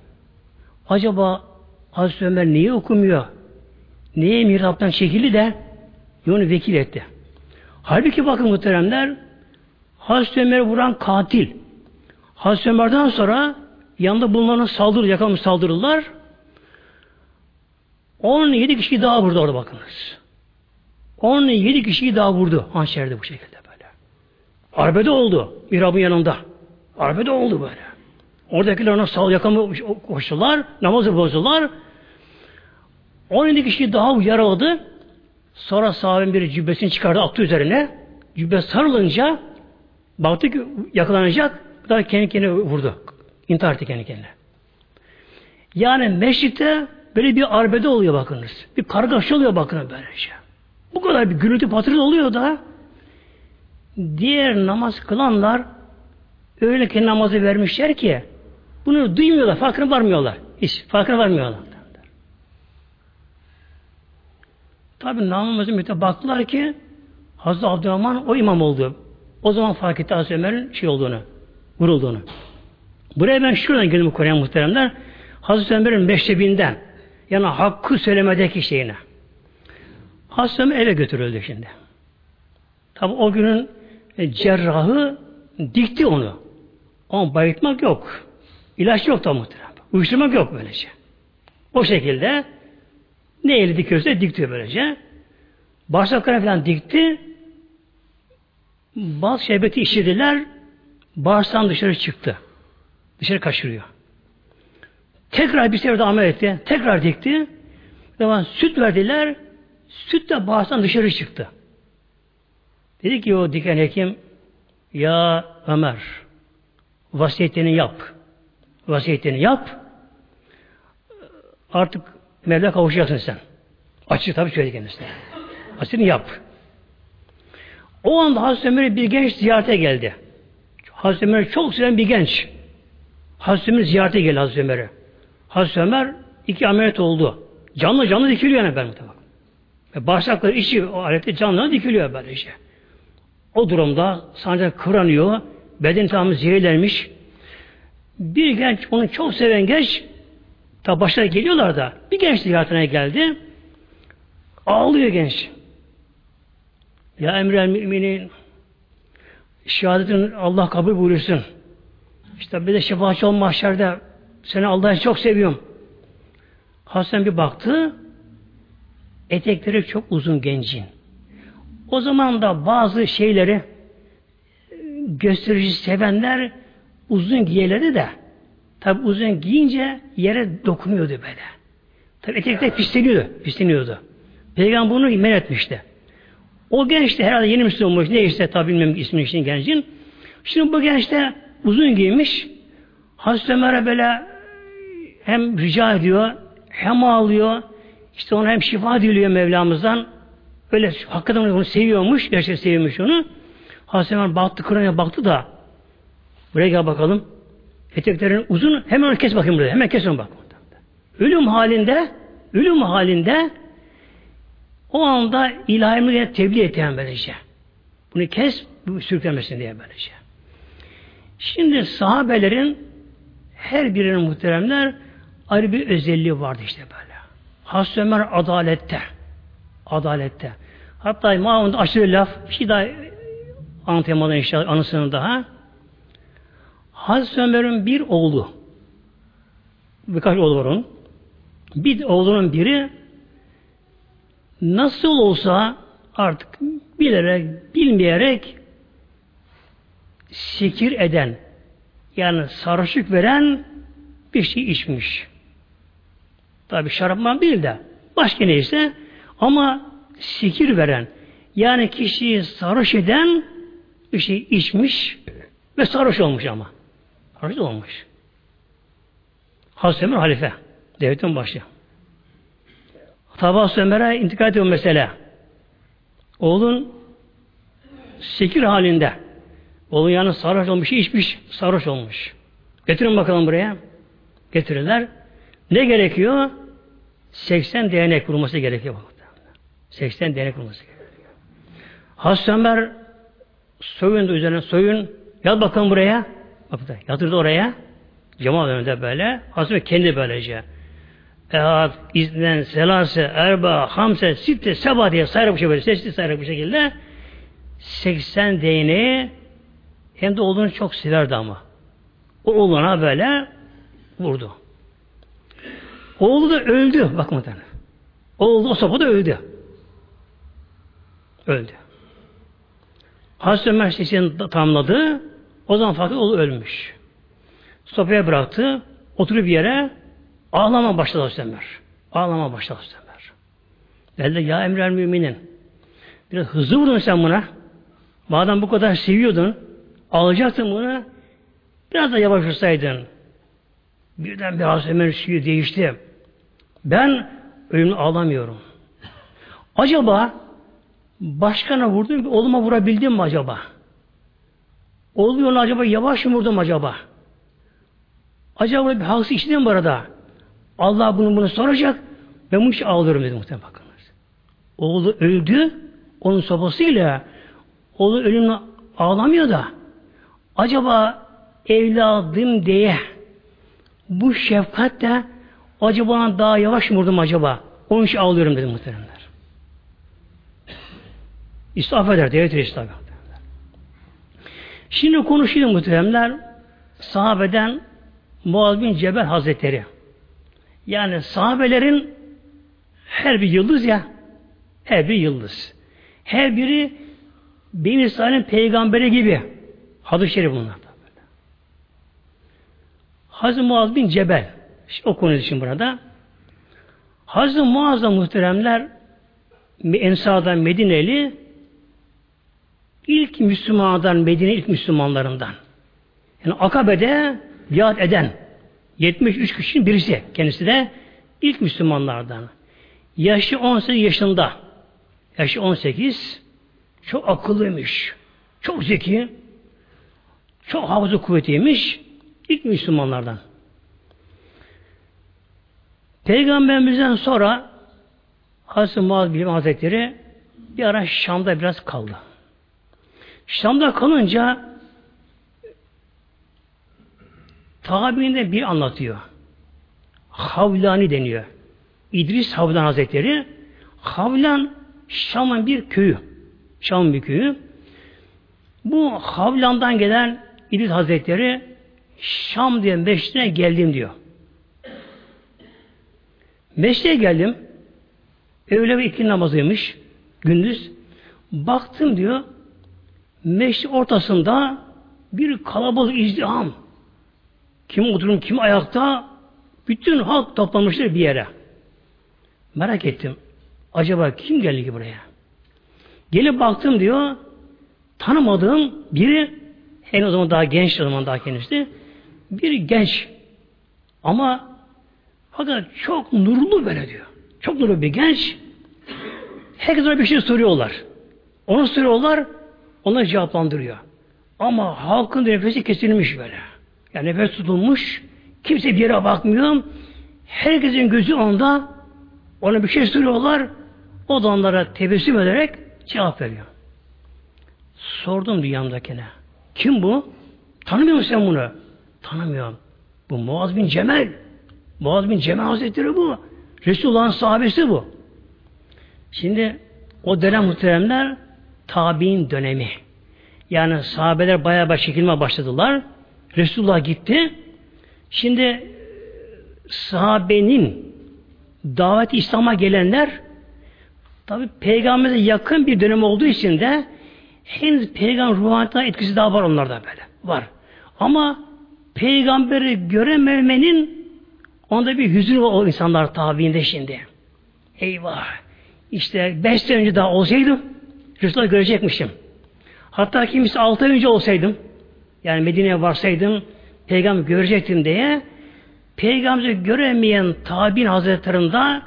Acaba Hazreti Ömer niye okumuyor? Niye mihraptan çekildi de onu vekil etti? Halbuki bakın muhteremler Hazreti Ömer'i vuran katil. Hazreti Ömer'den sonra yanında bunların saldırı, yakalmış saldırırlar. 17 kişi daha vurdu orada bakınız. 17 kişiyi daha vurdu hançerde bu şekilde böyle. Arbede oldu. Mirab'ın yanında. Arbede oldu böyle. Oradakiler ona sal yakamı koştular. Namazı bozdular. 17 kişi daha yaraladı. Sonra sahabenin biri cübbesini çıkardı attı üzerine. Cübbe sarılınca baktı ki yakalanacak. Daha kendi kendine vurdu. İntihar etti kendi kendine. Yani meşritte böyle bir arbede oluyor bakınız. Bir kargaşa oluyor bakın böylece. Bu kadar bir gürültü patırdı oluyor da diğer namaz kılanlar öyle ki namazı vermişler ki bunu duymuyorlar, farkına varmıyorlar. Hiç farkına varmıyorlar. Tabi namazın müte baktılar ki Hazreti Abdurrahman o imam oldu. O zaman fark etti Hazreti Ömer'in şey olduğunu, vurulduğunu. Buraya ben şuradan geldim Kur'an muhteremler. Hazreti Ömer'in meşrebinden yani hakkı söylemedeki şeyine. Hazreti Ömer eve götürüldü şimdi. Tabi o günün e, cerrahı dikti onu. Ama bayıtmak yok. İlaç yok da muhterem. Uyuşturmak yok böylece. O şekilde ne eli dikiyorsa dikti böylece. Bağırsaklarına falan dikti. Bal şerbeti içirdiler. Bağırsağın dışarı çıktı. Dışarı kaçırıyor. Tekrar bir sefer de amel etti. Tekrar dikti. Zaman süt verdiler. Süt de bağırsağın dışarı çıktı. Dedi ki o diken hekim Ya Ömer vasiyetini yap. Vasiyetini yap. Artık Mevla kavuşacaksın sen. Açık tabii söyledi kendisine. Vasiyetini yap. O anda Hazreti Ömer'e bir genç ziyarete geldi. Hazreti Ömer'i çok seven bir genç. Hazreti Ömer ziyarete geldi Hazreti Ömer'e. Hazreti Ömer iki ameliyat oldu. Canlı canlı dikiliyor yani ben Ve bağırsakları içi o alette canlı dikiliyor böyle işte. O durumda sancak kıranıyor. Beden tamamı zehirlenmiş. Bir genç, onu çok seven genç tabi başına geliyorlar da bir genç ziyaretine geldi. Ağlıyor genç. Ya emrel müminin şehadetin Allah kabul buyursun. İşte bir de şefaatçi ol mahşerde seni Allah'ı çok seviyorum. Hasan bir baktı etekleri çok uzun gencin. O zaman da bazı şeyleri gösterici sevenler uzun giyerleri de tabi uzun giyince yere dokunuyordu böyle. Tabi etekler pisleniyordu. pisleniyordu. Peygamber bunu men etmişti. O genç de herhalde yeni Müslüman olmuş. Ne işte tabi bilmem ismini için gencin. Şimdi bu genç de uzun giymiş. Hazreti Ömer'e böyle hem rica ediyor hem ağlıyor. İşte ona hem şifa diliyor Mevlamızdan. Öyle hakikaten onu seviyormuş. Gerçekten seviyormuş onu. Hazreti Ömer baktı kırına baktı da buraya gel bakalım. Eteklerin uzun hemen kes bakayım buraya. Hemen kes onu bak. Ölüm halinde ölüm halinde o anda ilahimi tebliğ etti yani böylece. Bunu kes, bu sürüklenmesin diye böylece. Şimdi sahabelerin her birinin muhteremler ayrı bir özelliği vardı işte böyle. Hazreti Ömer adalette. Adalette. Hatta Mahmud aşırı laf, bir şey daha anlatayım inşallah anısını daha. Hazreti Ömer'in bir oğlu, birkaç oğlu var onun. Bir oğlunun biri nasıl olsa artık bilerek, bilmeyerek sikir eden, yani sarışık veren bir şey içmiş. Tabi şarapman değil de başka neyse ama sikir veren yani kişiyi sarhoş eden bir şey içmiş ve sarhoş olmuş ama. Sarhoş olmuş. Hazreti Ömer halife. Devletin başı. Hazreti Ömer'e intikal ediyor mesele. Oğlun sekir halinde. Oğlun yanı sarhoş olmuş, içmiş, sarhoş olmuş. Getirin bakalım buraya. Getirirler. Ne gerekiyor? 80 değnek vurması gerekiyor. 80 değnek vurması gerekiyor. Hazreti Ömer soyun üzerine soyun. Yat bakalım buraya. Bak yatırdı oraya. Cemaat önünde böyle. Hazreti kendi böylece. Ehad, iznen, selase, erba, hamse, sitte, seba diye sayarak bir şey böyle. Sesli sayarak bir şekilde 80 değneği hem de oğlunu çok severdi ama. O oğluna böyle vurdu. Oğlu da öldü. Bak muhtemelen. Oğlu o sopada öldü. Öldü. Hazreti Ömer tamamladı. O zaman fakat oğlu ölmüş. Sopaya bıraktı. Oturup bir yere ağlama başladı Hazreti. Ağlama başladı Hazreti. Belki ya emrel müminin. Biraz hızlı vurdun sen buna. Madem bu kadar seviyordun, alacaktın bunu, biraz da yavaş olsaydın. Birden bir Hazreti Ömer suyu değişti. Ben ölümü ağlamıyorum. Acaba başkana vurdum oğluma vurabildim mi acaba? Oluyor acaba yavaş mı vurdum acaba? Acaba bir haksız işledim bu arada. Allah bunu bunu soracak. Ben bu işi ağlıyorum dedi muhtemelen bakınız. Oğlu öldü. Onun sobasıyla oğlu ölümle ağlamıyor da acaba evladım diye bu şefkatle acaba daha yavaş mı vurdum acaba? Onun için ağlıyorum dedim muhteremler. İstaf eder, devlet reisi Şimdi konuşuyor muhteremler sahabeden Muaz bin Cebel Hazretleri. Yani sahabelerin her bir yıldız ya her bir yıldız. Her biri bir insanın peygamberi gibi. Hadis-i şerif bunlar. Hazreti Muaz bin Cebel o konu için burada. Hazreti Muaz'da muhteremler Ensa'dan Medineli ilk Müslümanlardan, Medine ilk Müslümanlarından. Yani Akabe'de biat eden 73 kişinin birisi kendisi de ilk Müslümanlardan. Yaşı 18 yaşında. Yaşı 18. Çok akıllıymış. Çok zeki. Çok hafıza kuvvetiymiş. İlk Müslümanlardan. Peygamberimizden sonra Hazreti Muaz Bilim Hazretleri bir ara Şam'da biraz kaldı. Şam'da kalınca tabiinde bir anlatıyor. Havlani deniyor. İdris Havlan Hazretleri Havlan Şam'ın bir köyü. Şam'ın bir köyü. Bu Havlan'dan gelen İdris Hazretleri Şam diye meşrine geldim diyor. Meşreye geldim. Öğle ve iki namazıymış. Gündüz. Baktım diyor. Meşri ortasında bir kalabalık izdiham. Kim oturun, kim ayakta? Bütün halk toplamışlar bir yere. Merak ettim. Acaba kim geldi ki buraya? Gelip baktım diyor. Tanımadığım biri en o zaman daha genç o zaman daha kendisi. Bir genç. Ama fakat çok nurlu böyle diyor. Çok nurlu bir genç. Herkes bir şey soruyorlar. Onu soruyorlar. Onlar cevaplandırıyor. Ama halkın nefesi kesilmiş böyle. Yani nefes tutulmuş. Kimse bir yere bakmıyor. Herkesin gözü onda. Ona bir şey soruyorlar. O da onlara tebessüm ederek cevap veriyor. Sordum dünyamdakine. Kim bu? Tanımıyor musun sen bunu? Tanımıyorum. Bu Muaz bin Cemel. Muaz bin Cemel Hazretleri bu. Resulullah'ın sahabesi bu. Şimdi o dönem muhteremler tabi'in dönemi. Yani sahabeler bayağı bayağı çekilme başladılar. Resulullah gitti. Şimdi sahabenin davet İslam'a gelenler tabi peygambere yakın bir dönem olduğu için de henüz peygamber ruhaniyetine etkisi daha var onlarda böyle. Var. Ama peygamberi görememenin onda bir hüzün var o insanlar tabiinde şimdi. Eyvah! İşte beş sene önce daha olsaydım Resulullah görecekmişim. Hatta kimisi altı ay önce olsaydım yani Medine'ye varsaydım peygamber görecektim diye peygamberi göremeyen tabi'in hazretlerinde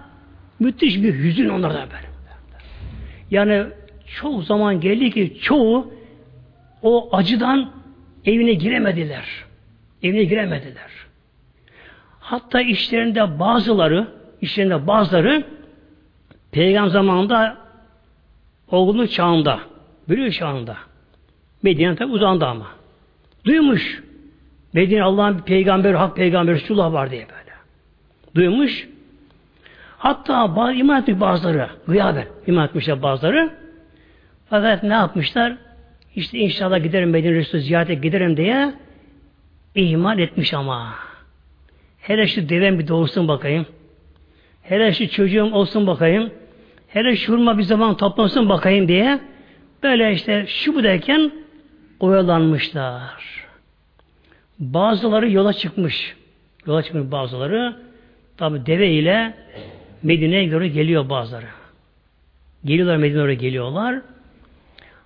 müthiş bir hüzün onlarda böyle. Yani çok zaman geldi ki çoğu o acıdan evine giremediler. Evine giremediler. Hatta işlerinde bazıları, işlerinde bazıları peygamber zamanında olgunluk çağında, bülüğ çağında. Medine tabi uzandı ama. Duymuş. Medine Allah'ın bir peygamber, hak peygamber Resulullah var diye böyle. Duymuş. Hatta bazı iman etmiş bazıları. Gıyaben iman etmişler bazıları. Fakat ne yapmışlar? İşte inşallah giderim Medine Resulü ziyarete giderim diye iman etmiş ama. Hele şu devem bir doğursun bakayım. Hele şu çocuğum olsun bakayım. Hele şurma bir zaman toplansın bakayım diye böyle işte şu bu derken oyalanmışlar. Bazıları yola çıkmış. Yola çıkmış bazıları. Tabi deve ile Medine'ye göre geliyor bazıları. Geliyorlar Medine'ye göre geliyorlar.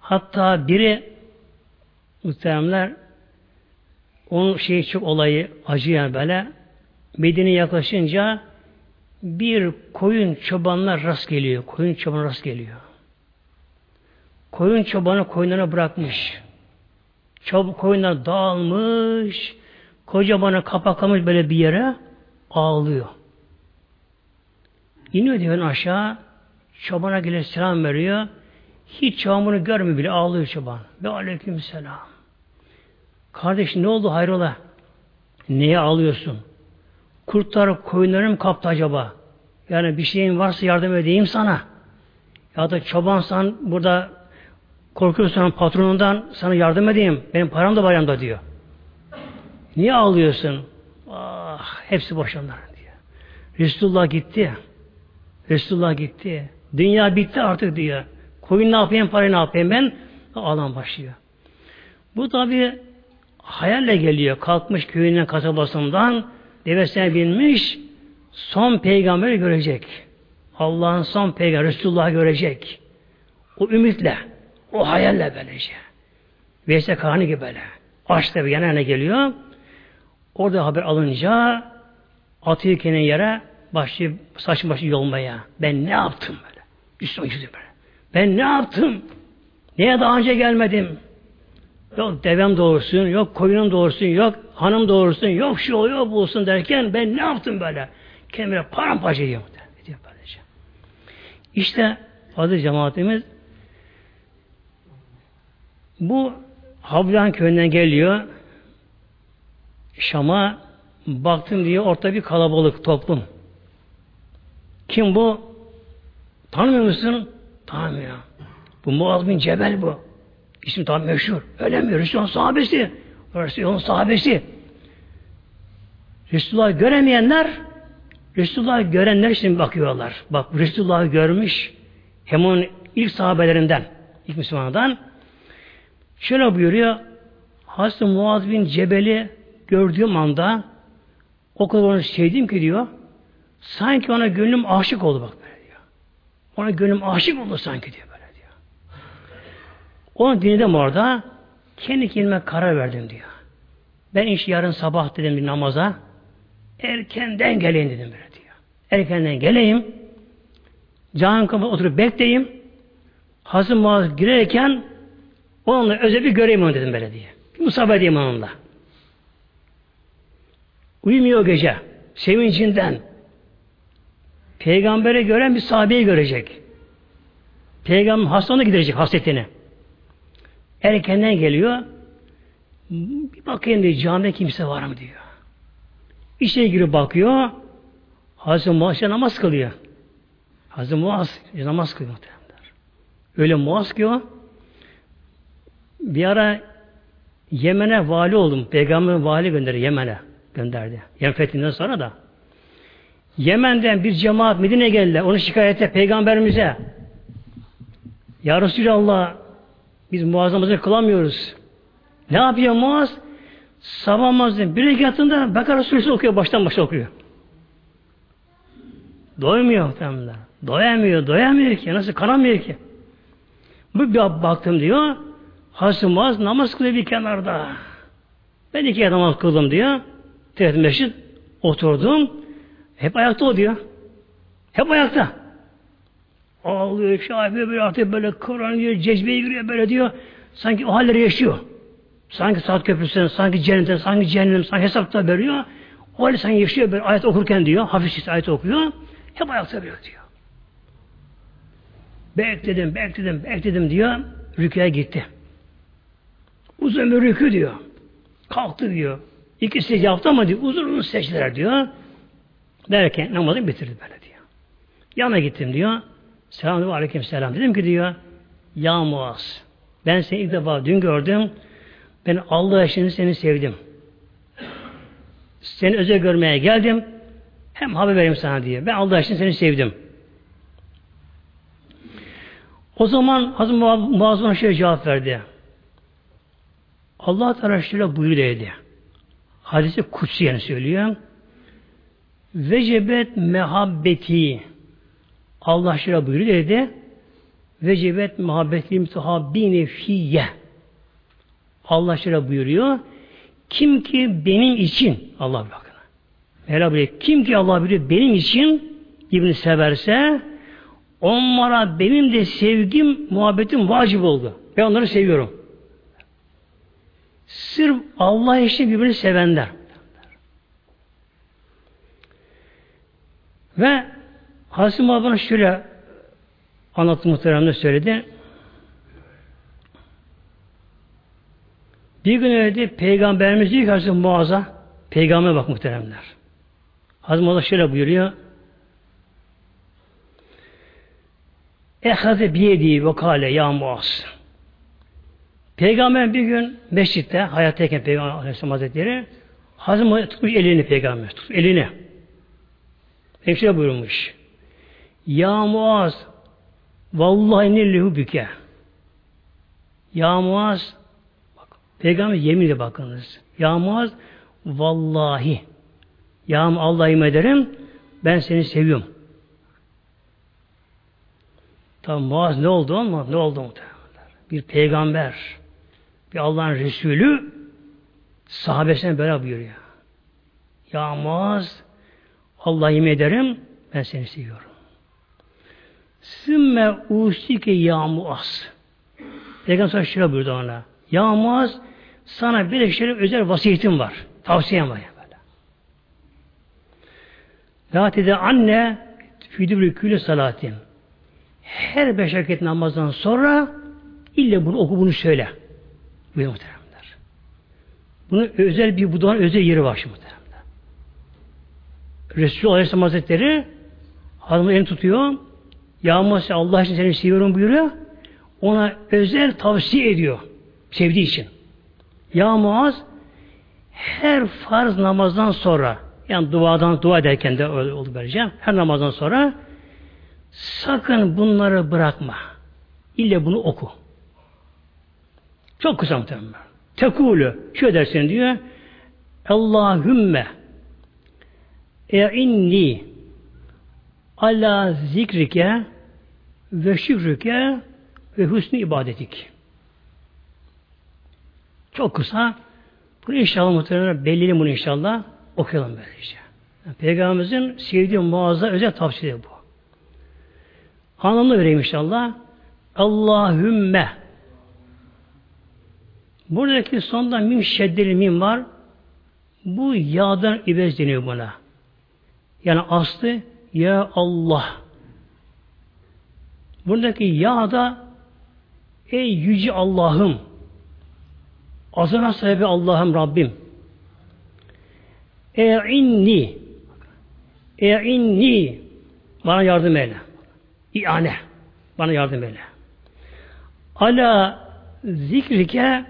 Hatta biri muhteremler onun şeyi çok olayı acıyan böyle Medine'ye yaklaşınca bir koyun çobanına rast geliyor. Koyun çobanına rast geliyor. Koyun çobanı koyunlarına bırakmış. Çob koyunlar dağılmış. Kocamanı kapaklamış böyle bir yere ağlıyor. İniyor diyor aşağı. Çobana gelip selam veriyor. Hiç çoban bunu görmüyor bile ağlıyor çoban. Ve aleyküm selam. Kardeş ne oldu hayrola? Neye ağlıyorsun? Kurtlar koyunlarım kaptı acaba? Yani bir şeyin varsa yardım edeyim sana. Ya da çobansan burada korkuyorsan patronundan sana yardım edeyim. Benim param da var yanımda diyor. Niye ağlıyorsun? Ah, hepsi boşanlar diyor. Resulullah gitti. Resulullah gitti. Dünya bitti artık diyor. Koyun ne yapayım, parayı ne yapayım ben? Ağlam başlıyor. Bu tabi hayalle geliyor. Kalkmış köyünden kasabasından devesine binmiş son peygamberi görecek. Allah'ın son peygamberi Resulullah görecek. O ümitle, O hayalle böylece. Veysel Kahani gibi böyle. Aç tabi yanına geliyor. Orada haber alınca atıyor kendine yere başlıyor saç başı yolmaya. Ben ne yaptım böyle? Üstüme yüzü böyle. Ben ne yaptım? Niye daha önce gelmedim? Yok devem doğursun, yok koyunum doğursun, yok hanım doğursun, yok şu oluyor bulsun derken ben ne yaptım böyle? Kendime paramparça ediyorum. Diyor böylece. İşte adı cemaatimiz bu Havlan köyünden geliyor. Şam'a baktım diye orta bir kalabalık toplum. Kim bu? Tanımıyor musun? Tanımıyor. Bu Muaz bin Cebel bu. İsmi tam meşhur. Öyle mi? Resulullah sahabesi. Resulullah'ın sahabesi. Resulullah'ı göremeyenler Resulullah'ı görenler şimdi bakıyorlar. Bak Resulullah'ı görmüş hem onun ilk sahabelerinden, ilk Müslümanlardan şöyle buyuruyor Hazreti Muaz bin Cebel'i gördüğüm anda o kadar onu sevdim ki diyor sanki ona gönlüm aşık oldu bak böyle diyor. Ona gönlüm aşık oldu sanki diyor. Onu dinledim orada. Kendi kendime karar verdim diyor. Ben iş yarın sabah dedim bir namaza. Erkenden geleyim dedim böyle diyor. Erkenden geleyim. Can kapı oturup bekleyeyim. Hazım Muaz girerken onunla özel bir göreyim onu dedim böyle diye. Musabah edeyim onunla. Uyumuyor gece. Sevincinden. Peygamberi gören bir sahabeyi görecek. Peygamber hastanına gidecek hasretini. Erkenden geliyor. Bir bakayım diyor camide kimse var mı diyor. İşe girip bakıyor. Hazreti Muaz namaz kılıyor. Hazreti Muaz namaz kılıyor. Öyle Muaz ki o bir ara Yemen'e vali oldum. Peygamber vali gönderdi Yemen'e gönderdi. Yemen fethinden sonra da. Yemen'den bir cemaat Medine'ye geldiler. Onu şikayete peygamberimize. Ya Resulallah biz muazzamızı kılamıyoruz. Ne yapıyor Muaz? Sabah namazının bir rekatında Bekara suresi okuyor. Baştan başa okuyor. Doymuyor muhtemelen. Doyamıyor, doyamıyor ki. Nasıl kanamıyor ki? Bu bir baktım diyor. Hazreti Muaz namaz kılıyor bir kenarda. Ben iki namaz kıldım diyor. Tehdit meşrit oturdum. Hep ayakta o diyor. Hep ayakta. Ağlıyor, şey yapıyor, böyle artık böyle kıvranıyor, cezbeye giriyor böyle diyor. Sanki o halleri yaşıyor. Sanki saat köprüsünden, sanki cennetten, sanki cehennem, sanki hesapta veriyor. O halde sanki yaşıyor böyle ayet okurken diyor. Hafif ayet okuyor. Hep ayakta böyle diyor. Bekledim, bekledim, bekledim diyor. Rüküye gitti. Uzun bir rükü diyor. Kalktı diyor. İki secde yaptı ama diyor. Uzun uzun secdeler diyor. Derken namazı bitirdi böyle diyor. Yana gittim diyor. Selamun aleyküm selam. Dedim ki diyor, ya Muaz, ben seni ilk defa dün gördüm. Ben Allah için seni sevdim. Seni özel görmeye geldim. Hem haber vereyim sana diye. Ben Allah için seni sevdim. O zaman Hazreti Muaz bana şöyle cevap verdi. Allah Teala şöyle buyuruyor dedi. Hadisi kutsi yani söylüyor. Vecebet mehabbeti Allah şöyle buyuruyor dedi. Vecibet muhabbetli mütehabbine fiyye. Allah şöyle buyuruyor. Kim ki benim için Allah bakın. Mevla buyuruyor. Kim ki Allah buyuruyor benim için birbirini severse onlara benim de sevgim, muhabbetim vacip oldu. Ben onları seviyorum. Sırf Allah için birbirini sevenler. Ve Hazreti Muhammed'in şöyle anlattı muhteremde söyledi. Bir gün öyle Peygamberimiz diyor ki Hazreti Muaz'a Peygamber bak muhteremler. Hazreti Muaz şöyle buyuruyor. Ehaze biyedi ve kale ya Muaz. Peygamber bir gün mescitte hayattayken Peygamber Aleyhisselam Hazretleri Hazreti Muaz tutmuş elini peygamber tutmuş elini. Hemşire buyurmuş. Ya Muaz vallahi nillehu büke. Ya Muaz bak, Peygamber yeminle bakınız. Ya Muaz vallahi ya Allah'ım ederim ben seni seviyorum. Tamam Muaz ne oldu ama ne oldu muhtemelen? bir peygamber, bir Allah'ın Resulü sahabesine böyle buyuruyor. Ya Muaz Allah yemin ederim ben seni seviyorum. Sümme usike ya Muaz. Peygamber sonra şöyle buyurdu ona. Ya Muaz sana bir şey özel vasiyetim var. Tavsiyem var. Böyle. La tede anne fidübrü külü salatin. Her beş vakit namazdan sonra illa bunu oku bunu söyle. Buyur muhteremler. Bunun özel bir budanın özel yeri var şimdi muhteremler. Resulullah Aleyhisselam Hazretleri hanımın elini tutuyor. Ya Musa Allah için seni seviyorum buyuruyor. Ona özel tavsiye ediyor. Sevdiği için. Ya Muaz her farz namazdan sonra yani duadan dua ederken de oldu böylece. Her namazdan sonra sakın bunları bırakma. İlle bunu oku. Çok kısa muhtemelen. Tekulü şu dersin diyor. Allahümme e'inni ala zikrike ve şükrike ve husnü ibadetik. Çok kısa. Bunu inşallah muhtemelen belirleyelim bunu inşallah. Okuyalım böylece. Yani Peygamberimizin sevdiği muazza özel tavsiye bu. Anlamını vereyim inşallah. Allahümme Buradaki sonda mim şeddeli mim var. Bu yağdan ibez deniyor buna. Yani aslı ya Allah. Buradaki ya da ey yüce Allah'ım azına sahibi Allah'ım Rabbim e'inni e'inni bana yardım eyle. İane. Bana yardım eyle. Ala zikrike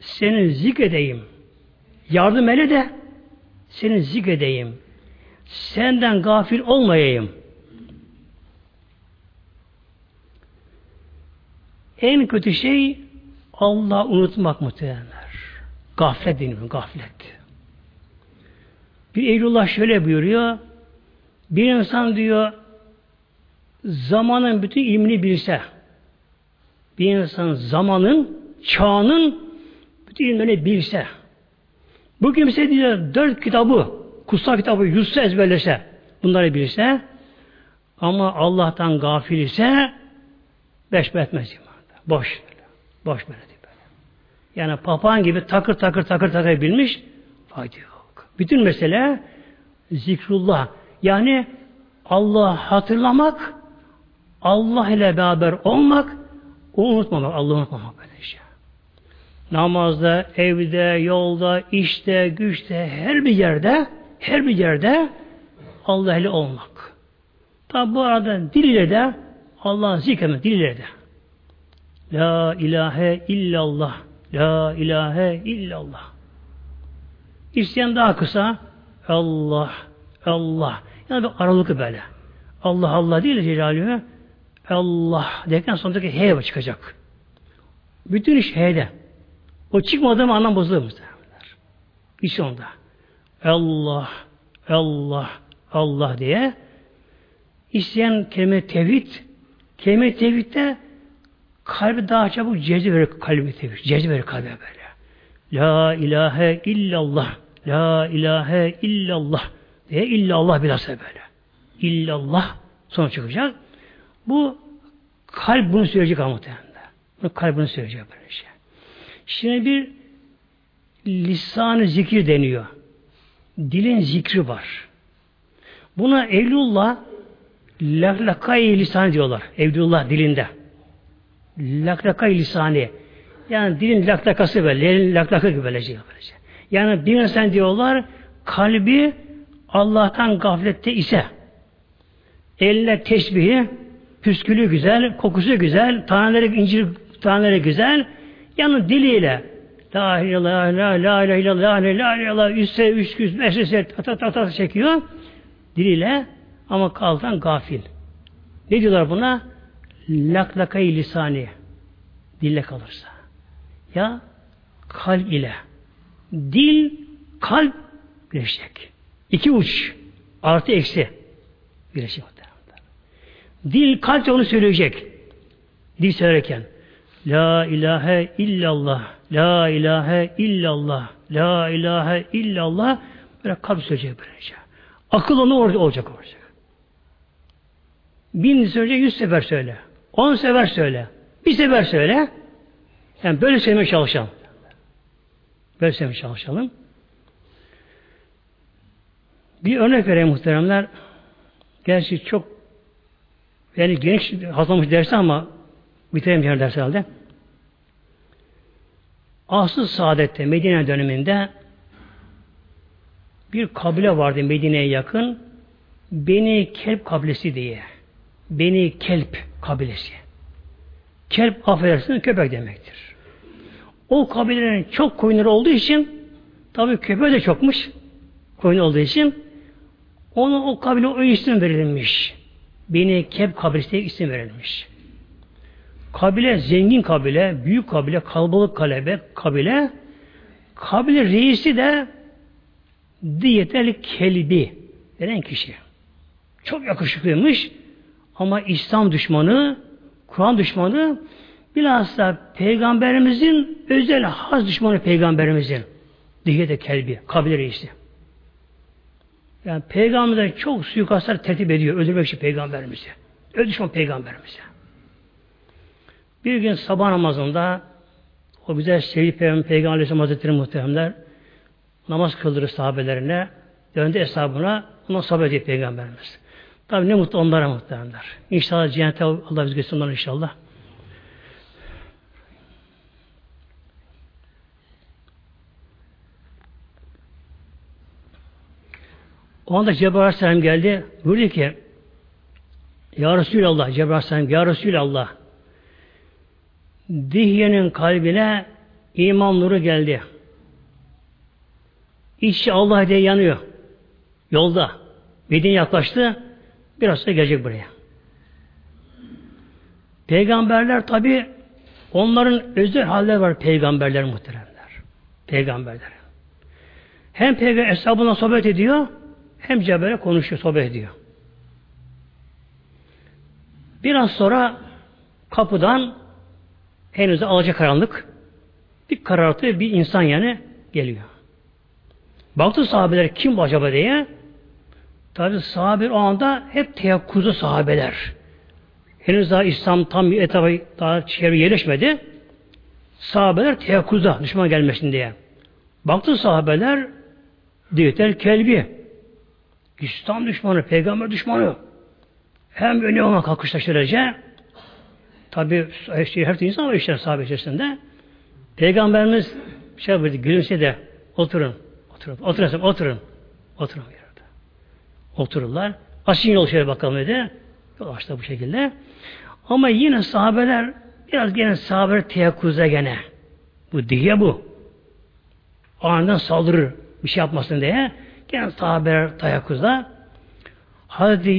senin zikredeyim. Yardım eyle de senin zikredeyim. Senden gafil olmayayım. En kötü şey Allah unutmak muhtemelenler. Gaflet deniyor, gaflet. Bir Eylullah şöyle buyuruyor. Bir insan diyor zamanın bütün ilmini bilse bir insan zamanın, çağının bütün ilmini bilse bu kimse diyor dört kitabı kutsal kitabı yutsa ezberlese bunları bilse ama Allah'tan gafil ise beş etmez. Boş. Boş böyle böyle. Yani papağan gibi takır takır takır takır bilmiş fayda yok. Bütün mesele zikrullah. Yani Allah hatırlamak, Allah ile beraber olmak, onu unutmamak, Allah'ı unutmamak böyle şey. Namazda, evde, yolda, işte, güçte, her bir yerde, her bir yerde Allah ile olmak. Tabi bu arada dil ile de Allah'ın zikretmek, dil ile de. La ilahe illallah. La ilahe illallah. İsteyen daha kısa Allah, Allah. Yani bir aralıkı böyle. Allah Allah değil Celaluhu. Allah derken sondaki H çıkacak. Bütün iş H'de. O çıkmadığı anlam bozulur muhtemelen. İş onda. Allah, Allah, Allah diye isteyen kelime tevhid, kelime tevhidde kalbi daha çabuk cezbe kalbi tevhid, cezbe kalbe böyle. La ilahe illallah, la ilahe illallah diye illallah bilhassa böyle. İllallah sonra çıkacak. Bu kalp bunu söyleyecek ama. Bu kalp bunu söyleyecek böyle şey. Şimdi bir lisan-ı zikir deniyor. Dilin zikri var. Buna Evlullah laklakay lisan diyorlar. Evlullah dilinde. Laklakay lisani. Yani dilin laklakası böyle. Elin laklakı gibi böylece. böylece. Yani bir insan diyorlar kalbi Allah'tan gaflette ise eline tesbihi püskülü güzel, kokusu güzel, taneleri incir taneleri güzel, yani diliyle La ilahe illallah, la ilahe illallah, la ilahe illallah, üç yüz, beş yüz, ta ta ta çekiyor. Diliyle ama kaldan gafil. Ne diyorlar buna? Laklakayı lisani. Dille kalırsa. Ya kalp ile. Dil, kalp birleşecek. İki uç. Artı eksi. Birleşecek. Dil kalp onu söyleyecek. Dil söylerken. La ilahe illallah. La ilahe illallah. La ilahe illallah. Böyle kalp söyleyecek böylece. Akıl onu orada olacak olacak. Bin söyle, yüz sefer söyle. On sefer söyle. Bir sefer söyle. Yani böyle söylemeye çalışalım. Böyle söylemeye çalışalım. Bir örnek vereyim muhteremler. Gerçi çok yani geniş hazırlamış dersi ama bitiremeyeceğim ders herhalde. Asıl Saadet'te Medine döneminde bir kabile vardı Medine'ye yakın. Beni Kelp kabilesi diye. Beni Kelp kabilesi. Kelp affedersiniz köpek demektir. O kabilelerin çok koyunları olduğu için tabii köpeği de çokmuş koyun olduğu için ona o kabile o isim verilmiş. Beni Kelp kabilesi diye isim verilmiş. Kabile zengin kabile, büyük kabile, kalabalık kalebe kabile. Kabile reisi de Diyetel Kelbi denen kişi. Çok yakışıklıymış ama İslam düşmanı, Kur'an düşmanı bilhassa peygamberimizin özel haz düşmanı peygamberimizin Diyetel Kelbi, kabile reisi. Yani peygamberler çok suikastlar tertip ediyor öldürmek için peygamberimizi. Öyle düşman peygamberimizi. Bir gün sabah namazında o güzel sevgili Peygamber, Peygamber Aleyhisselam muhteremler namaz kıldırır sahabelerine döndü hesabına ona sabah ediyor Peygamberimiz. Tabi ne mutlu onlara muhteremler. İnşallah cennete Allah biz götürsün inşallah. O anda Cebrail Aleyhisselam geldi. Buyurdu ki Ya Resulallah Cebrail Aleyhisselam Ya Resulallah Dihye'nin kalbine iman nuru geldi. İşçi Allah diye yanıyor. Yolda. Medine yaklaştı. Biraz sonra gelecek buraya. Peygamberler tabi onların özel haller var peygamberler muhteremler. Peygamberler. Hem peygamber hesabına sohbet ediyor hem Cebel'e konuşuyor, sohbet ediyor. Biraz sonra kapıdan henüz alacak karanlık bir karartı bir insan yani geliyor. Baktı sahabeler kim bu acaba diye. Tabi sahabe o anda hep teyakkuzu sahabeler. Henüz daha İslam tam etaba daha çevre yerleşmedi. Sahabeler teyakkuza düşman gelmesin diye. Baktı sahabeler diyetel kelbi. İslam düşmanı, peygamber düşmanı. Hem öne ona kalkışlaştıracak Tabi işte, her insan var işte sahabe içerisinde. Peygamberimiz şey yapıyordu, gülümse de oturun, oturun, oturun, oturun, oturun. Otururlar. Açın yol şöyle bakalım dedi. Yol açtı bu şekilde. Ama yine sahabeler biraz gene sahabeler teyakkuza gene. Bu diye bu. Aniden saldırır bir şey yapmasın diye. Gene sahabeler teyakkuzda. Hazreti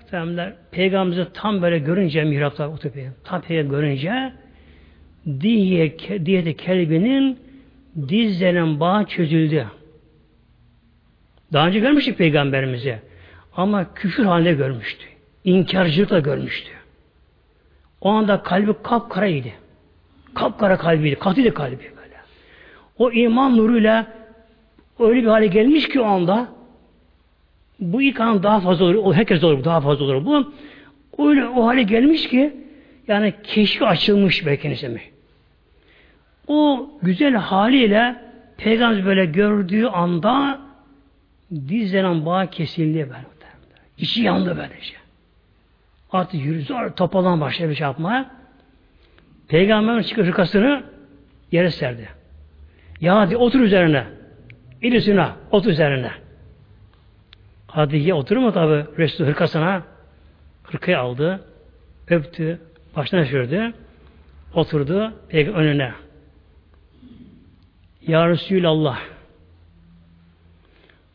Muhtemelenler Peygamberimizi tam böyle görünce mihrapta oturup tam peygamber görünce diye, diye de kelbinin dizlenen bağ çözüldü. Daha önce görmüştük peygamberimizi. Ama küfür halinde görmüştü. İnkarcılıkla görmüştü. O anda kalbi kapkaraydı. Kapkara kalbiydi. Katıydı kalbi böyle. O iman nuruyla öyle bir hale gelmiş ki o anda bu ilk an daha fazla olur. O herkes olur. Daha fazla olur bu. Öyle o hale gelmiş ki yani keşfi açılmış belki mi? O güzel haliyle Peygamber böyle gördüğü anda dizlenen bağ kesildi böyle. İçi yandı böylece. Artık yürü zor topalan başladı şey yapmaya. Peygamberin çıkış hırkasını yere serdi. Ya hadi otur üzerine. İlisine otur üzerine. Hadiye oturur mu tabi Resul hırkasına hırkayı aldı, öptü, başına sürdü, oturdu peygamber önüne. Ya Resulallah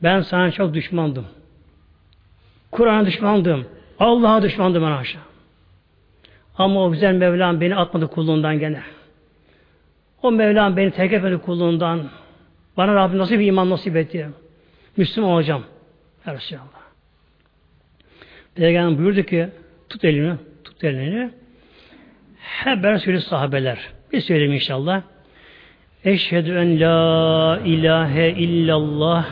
ben sana çok düşmandım. Kur'an'a düşmandım. Allah'a düşmandım ben aşağı. Ama o güzel Mevlam beni atmadı kulluğundan gene. O Mevlam beni terk etmedi kulluğundan. Bana Rabbim nasıl bir iman nasip etti. Müslüman olacağım. Ya Resulallah. Peygamber buyurdu ki tut elini, tut elini. Hep beraber söylüyor sahabeler. Bir söyleyeyim inşallah. Eşhedü en la ilahe illallah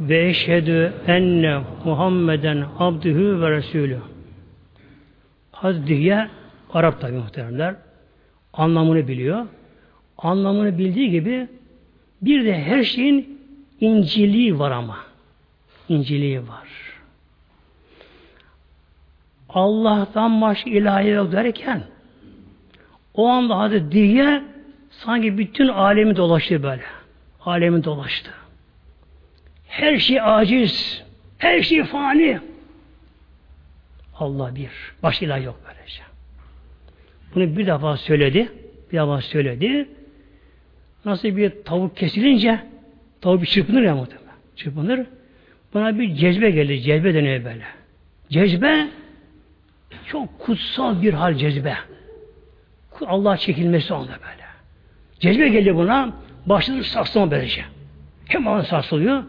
ve eşhedü enne Muhammeden abdühü ve resulü. Hazreti Arap tabi muhteremler. Anlamını biliyor. Anlamını bildiği gibi bir de her şeyin inceliği var ama. İnceliği var. Allah'tan başka ilahi yok derken o anda Hazreti Dihye sanki bütün alemi dolaştı böyle. Alemi dolaştı. Her şey aciz. Her şey fani. Allah bir. Başka ilah yok böylece. Bunu bir defa söyledi. Bir defa söyledi. Nasıl bir tavuk kesilince tavuk bir çırpınır ya muhtemelen. Çırpınır. Buna bir cezbe gelir. Cezbe deniyor böyle. Cezbe çok kutsal bir hal cezbe. Allah çekilmesi onda böyle. Cezbe geldi buna. Başladı sarsılma böylece. Hemen sarsılıyor.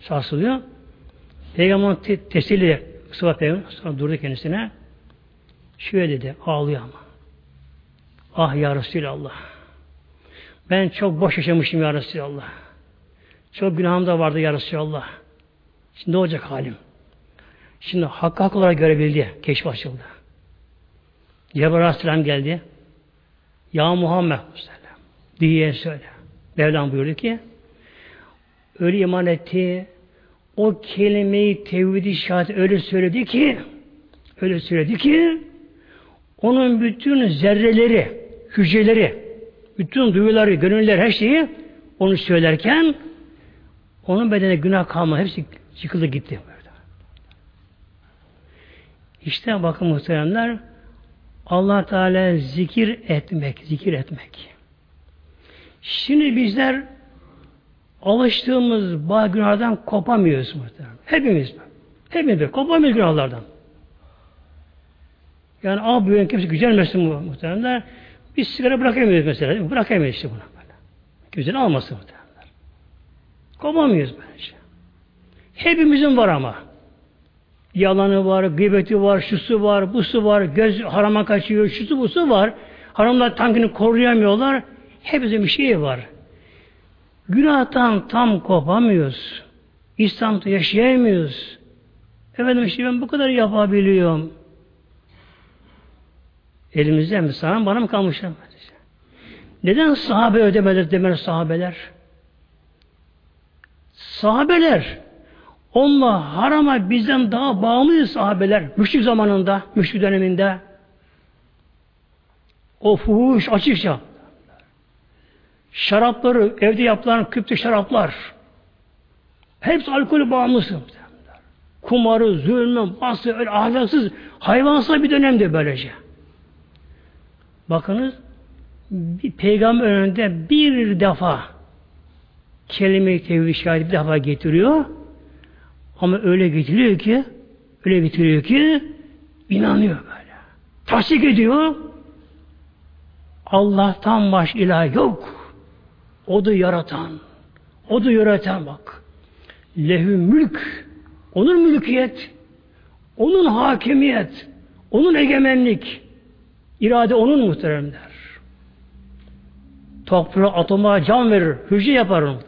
Sarsılıyor. Peygamber te teselli Sıvat Peygamber sonra durdu kendisine. Şöyle dedi. Ağlıyor ama. Ah ya Resulallah. Ben çok boş yaşamışım ya Resulallah. Çok günahım da vardı ya Resulallah. Şimdi ne olacak halim? Şimdi hakkı hak olarak görebildi. Keşif açıldı. Cebrail Aleyhisselam geldi. Ya Muhammed diye söyle. Mevlam buyurdu ki öyle iman etti o kelimeyi tevhid-i şehadet öyle söyledi ki öyle söyledi ki onun bütün zerreleri, hücreleri, bütün duyuları, gönüller, her şeyi onu söylerken onun bedene günah kalmadı. Hepsi yıkıldı gitti. İşte bakın muhteremler allah Teala zikir etmek, zikir etmek. Şimdi bizler alıştığımız bazı günahlardan kopamıyoruz muhtemelen. Hepimiz. Hepimiz kopamıyoruz günahlardan. Yani abi büyüyen kimse gücenmesin bu muhtemelen. Biz sigara bırakamıyoruz mesela. Mi? Bırakamıyoruz işte bunu. Böyle. Almasın muhtemelen. Kopamıyoruz bence. Hepimizin var ama. Yalanı var, gıybeti var, şusu var, busu var, göz harama kaçıyor, şusu busu var. Haramlar tankını koruyamıyorlar. Hepimizin bir şeyi var. Günahtan tam kopamıyoruz. İslam'da yaşayamıyoruz. Efendim işte ben bu kadar yapabiliyorum. Elimizde mi? Sana bana mı kalmış? Neden sahabe ödemedi demeli sahabeler? Sahabeler onlar harama bizden daha bağımlıydı sahabeler. Müşrik zamanında, müşrik döneminde. O fuhuş açıkça. Şarapları, evde yapılan küptü şaraplar. Hepsi alkolü bağımlısı. Kumarı, zulmü, bası, öyle ahlaksız, hayvansal bir dönemde böylece. Bakınız, bir peygamber önünde bir defa kelime-i tevhid şahidi bir defa getiriyor. Ama öyle getiriyor ki öyle getiriyor ki inanıyor böyle. Tasdik ediyor. Allah'tan baş ilah yok. O da yaratan. O da yöneten bak. Lehü mülk. Onun mülkiyet. Onun hakimiyet. Onun egemenlik. irade onun muhteremler. Toprağa, atoma can verir. Hücre yapar onu.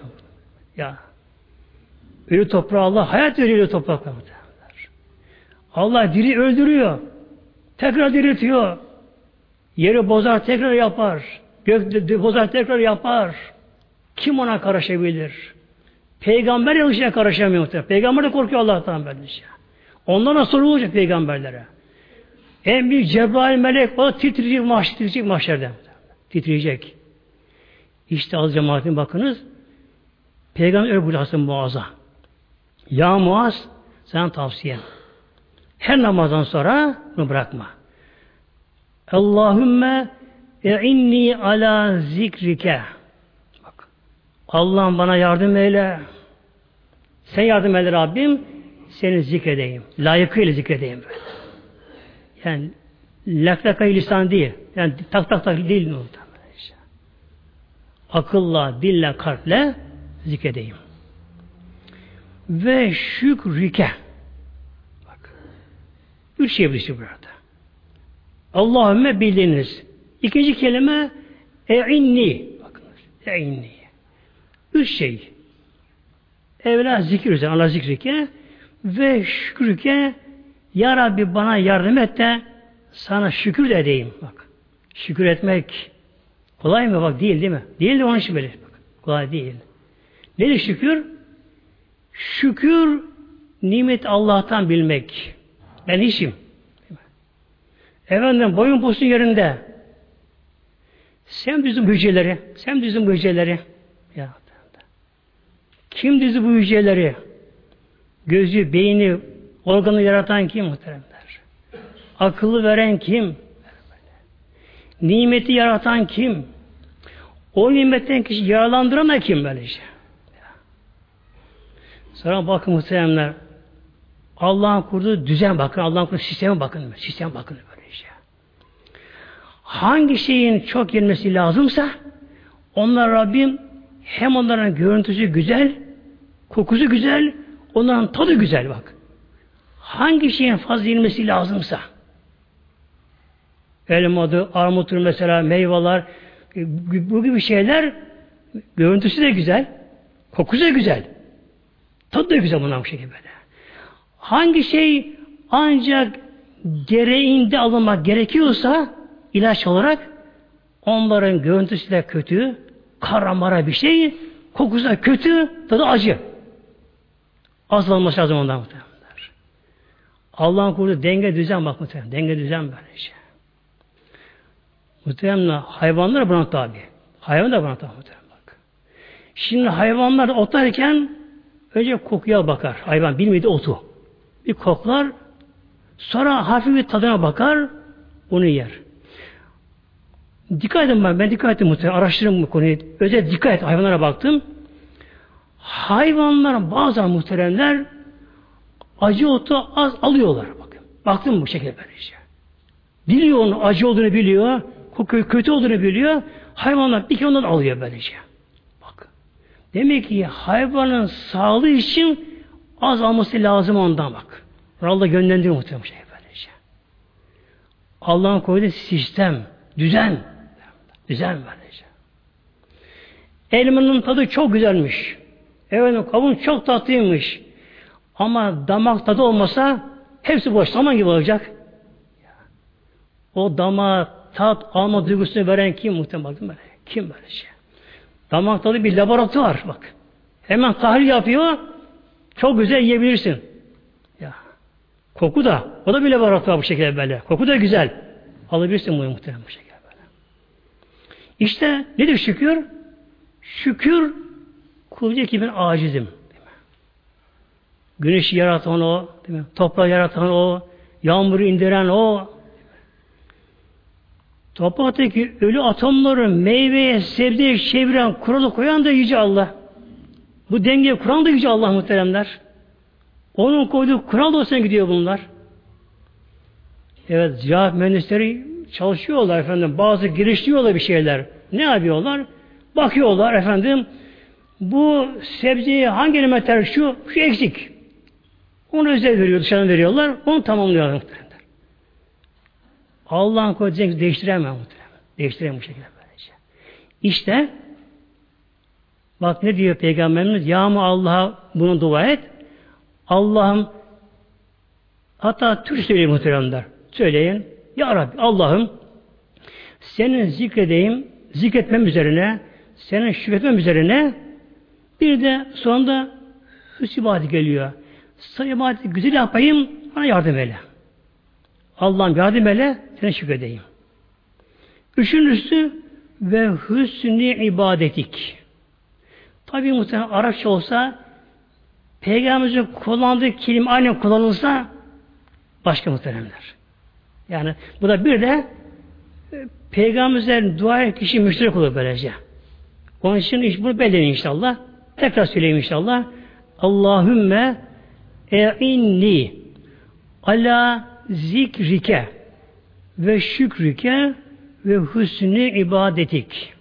Ya. Ölü toprağa Allah hayat veriyor toprakla muhteremler. Allah diri öldürüyor. Tekrar diriltiyor. Yeri bozar tekrar yapar. Gök bozar tekrar yapar. Kim ona karışabilir? Peygamber yanlışına karışamıyor. Peygamber de korkuyor Allah'tan böylece. Ondan sorun olacak peygamberlere. En büyük Cebrail melek o titreyecek, mahş, titreyecek mahşerde. Titreyecek. İşte az cemaatin bakınız. Peygamber öyle buyuruyor Muaz'a. Ya Muaz sana tavsiye. Her namazdan sonra bunu bırakma. Allahümme inni ala zikrike Allah'ım bana yardım eyle. Sen yardım eyle Rabbim. Seni zikredeyim. Layıkıyla zikredeyim. Yani laklakayı lisan değil. Yani tak tak tak değil mi? Akılla, dille, kalple zikredeyim. Ve şükrike. Bak. Üç şey birisi burada. Allahümme bildiğiniz İkinci kelime e'inni. Bakınız. E'inni. Üç şey. Evvela zikir üzerine, Allah zikrike ve şükrüke Ya Rabbi bana yardım et de sana şükür de edeyim. Bak. Şükür etmek kolay mı? Bak değil değil mi? Değil de onun için böyle. Bak, kolay değil. Nedir şükür? Şükür nimet Allah'tan bilmek. Ben işim. Efendim boyun posun yerinde. Sen bu hücreleri. Sen bu hücreleri. Ya. Kim düzü bu hücreleri? Gözü, beyni, organı yaratan kim muhteremler? Akıllı veren kim? Nimeti yaratan kim? O nimetten kişi yararlandıran kim böylece? Sonra bakın muhteremler Allah'ın kurduğu düzen bakın, Allah'ın kurduğu sisteme bakın. Sistem bakın böylece. Hangi şeyin çok gelmesi lazımsa onlar Rabbim hem onların görüntüsü güzel, kokusu güzel, onların tadı güzel bak. Hangi şeyin fazla lazımsa elmadı, armuttur mesela, meyveler bu gibi şeyler görüntüsü de güzel, kokusu da güzel. Tadı da güzel bunlar bu şekilde böyle. Hangi şey ancak gereğinde alınmak gerekiyorsa ilaç olarak onların görüntüsü de kötü, karamara bir şey, kokusu da kötü, tadı acı. Azalması lazım ondan muhtemelen. Allah'ın kurduğu denge düzen bak muhtemelen. Denge düzen böyle şey. Muhtemelen hayvanlar buna tabi. Hayvan da buna tabi muhtemelen bak. Şimdi hayvanlar otlarken önce kokuya bakar. Hayvan bilmedi otu. Bir koklar sonra hafif bir tadına bakar onu yer. Dikkat edin ben, ben dikkat ettim muhtemelen. Araştırın bu konuyu. Özel dikkat et. Hayvanlara baktım. Hayvanlar bazı muhteremler acı otu az alıyorlar. Bakın. Baktım bu şekilde böylece. Biliyor onun acı olduğunu biliyor. Koku kötü olduğunu biliyor. Hayvanlar bir kere ondan alıyor böylece. Bak. Demek ki hayvanın sağlığı için az alması lazım ondan bak. Allah gönderdiği muhtemelen şey böylece. Allah'ın koyduğu sistem, düzen, düzen böylece. Elmanın tadı çok güzelmiş. Evet, kavun çok tatlıymış. Ama damak tadı olmasa hepsi boş. Zaman gibi olacak. O dama tat alma duygusunu veren kim muhtemelen böyle? Kim böyle şey? Damak tadı bir laboratuvar bak. Hemen tahlil yapıyor. Çok güzel yiyebilirsin. Ya. Koku da. O da bir laboratuvar bu şekilde böyle. Koku da güzel. Alabilirsin bunu muhtemelen bu şekilde. İşte nedir şükür? Şükür kul ki ben acizim. Güneşi yaratan o, değil mi? toprağı yaratan o, yağmuru indiren o. Topraktaki ölü atomları meyveye, sebzeye çeviren, kuralı koyan da Yüce Allah. Bu dengeyi kuran da Yüce Allah muhteremler. Onun koyduğu kural olsa gidiyor bunlar. Evet, ziraat mühendisleri çalışıyorlar efendim. Bazı girişliyorlar bir şeyler. Ne yapıyorlar? Bakıyorlar efendim. Bu sebzeyi hangi elementler şu, şu eksik. Onu özel veriyor, dışarıdan veriyorlar. Onu tamamlıyorlar muhtemelen. Allah'ın koyduğu değiştiremem muhtemelen. Değiştiremem bu şekilde böylece. İşte bak ne diyor Peygamberimiz? Ya mı Allah'a bunu dua et. Allah'ım hatta Türk söyleyin muhteremler. Söyleyin. Ya Rabbi Allah'ım senin zikredeyim, zikretmem üzerine, senin şükretmem üzerine bir de sonunda hüsnü geliyor. Sana güzel yapayım, bana yardım eyle. Allah'ım yardım eyle, sana şükredeyim. Üçüncüsü ve hüsnü ibadetik. Tabi muhtemelen Arapça olsa Peygamberimizin kullandığı kelime aynı kullanılsa başka muhteremler. Yani bu da bir de e, Peygamberimizden dua eden kişi müşterek olur böylece. Onun için iş bunu belirleyin inşallah. Tekrar söyleyeyim inşallah. Allahümme e'inni ala zikrike ve şükrike ve hüsnü ibadetik.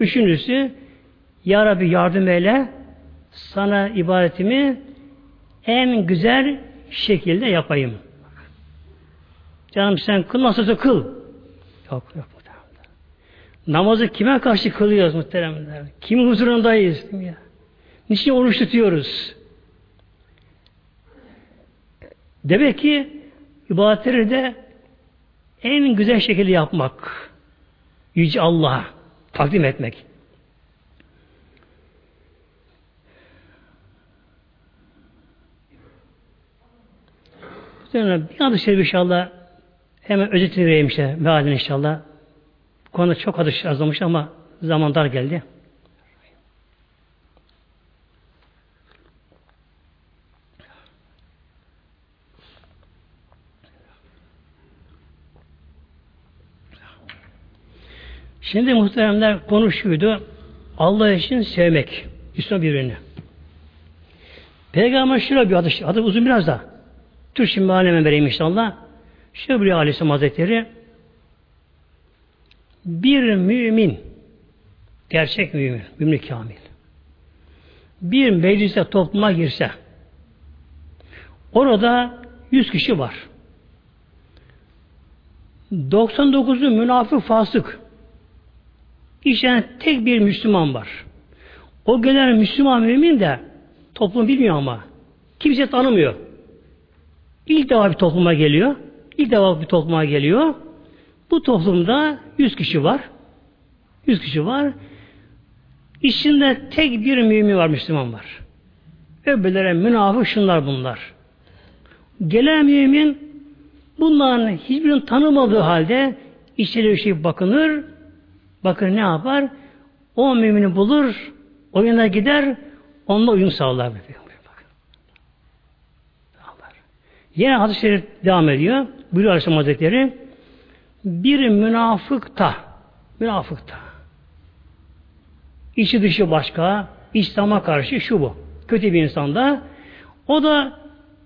Üçüncüsü Ya Rabbi yardım eyle sana ibadetimi en güzel şekilde yapayım. Canım sen kıl nasılsa kıl. Yok yok muhtemelen. Namazı kime karşı kılıyoruz muhteremler? Kimin huzurundayız? Ya? Niçin oruç tutuyoruz? Demek ki ibadetleri de en güzel şekilde yapmak. Yüce Allah'a takdim etmek. Sonra bir adı şerif inşallah hemen özetini vereyim işte mealini inşallah. Bu konuda çok adı yazılmış ama zaman dar geldi. Şimdi muhteremler konuşuydu. Allah için sevmek. Üstüne birbirini. Peygamber şöyle bir adı, adı uzun biraz da. Şimdi aleme vereyim inşallah. Şöyle buyuruyor Aleyhisselam Hazretleri. Bir mümin, gerçek mümin, mümin kamil. Bir meclise topluma girse, orada yüz kişi var. 99'u münafık fasık. İşte tek bir Müslüman var. O gelen Müslüman mümin de toplum bilmiyor ama. Kimse tanımıyor. İlk defa bir topluma geliyor. İlk defa bir topluma geliyor. Bu toplumda yüz kişi var. Yüz kişi var. İçinde tek bir mümin var, Müslüman var. Öbürlere münafık şunlar bunlar. Gelen mümin bunların hiçbirini tanımadığı halde içeri bir şey bakınır, bakın ne yapar? O mümini bulur, oyuna gider, onunla uyum sağlar. Yine hadis-i şerif devam ediyor. Buyuruyor Aleyhisselam Hazretleri bir münafıkta münafıkta içi dışı başka İslam'a karşı şu bu. Kötü bir insanda o da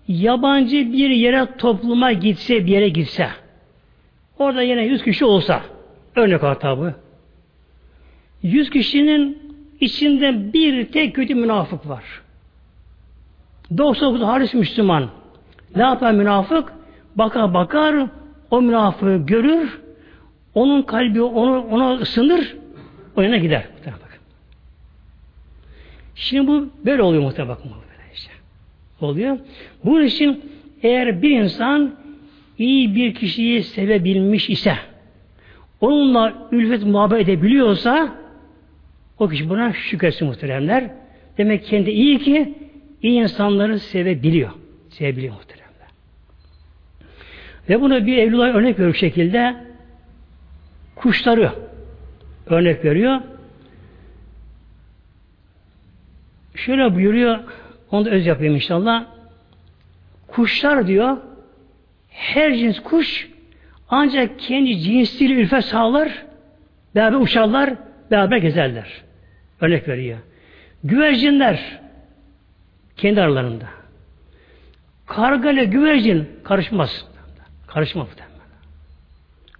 yabancı bir yere topluma gitse bir yere gitse orada yine yüz kişi olsa örnek var tabi yüz kişinin içinde bir tek kötü münafık var. 99 haris Müslüman. Ne yapar münafık? Bakar bakar, o münafığı görür, onun kalbi onu, ona ısınır, o yana gider. Şimdi bu böyle oluyor muhtemelen. Böyle işte. Oluyor. Bunun için eğer bir insan iyi bir kişiyi sevebilmiş ise, onunla ülfet muhabbet edebiliyorsa, o kişi buna şükretsin muhteremler. Demek kendi iyi ki iyi insanları sevebiliyor. Sevebiliyor muhteremler. Ve bunu bir Evlullah örnek veriyor şekilde kuşları örnek veriyor. Şöyle buyuruyor, onu da öz yapayım inşallah. Kuşlar diyor, her cins kuş ancak kendi cinsiyle ülfe sağlar, beraber uçarlar, beraber gezerler. Örnek veriyor. Güvercinler kendi aralarında. Karga ile güvercin karışmaz. Karışma bu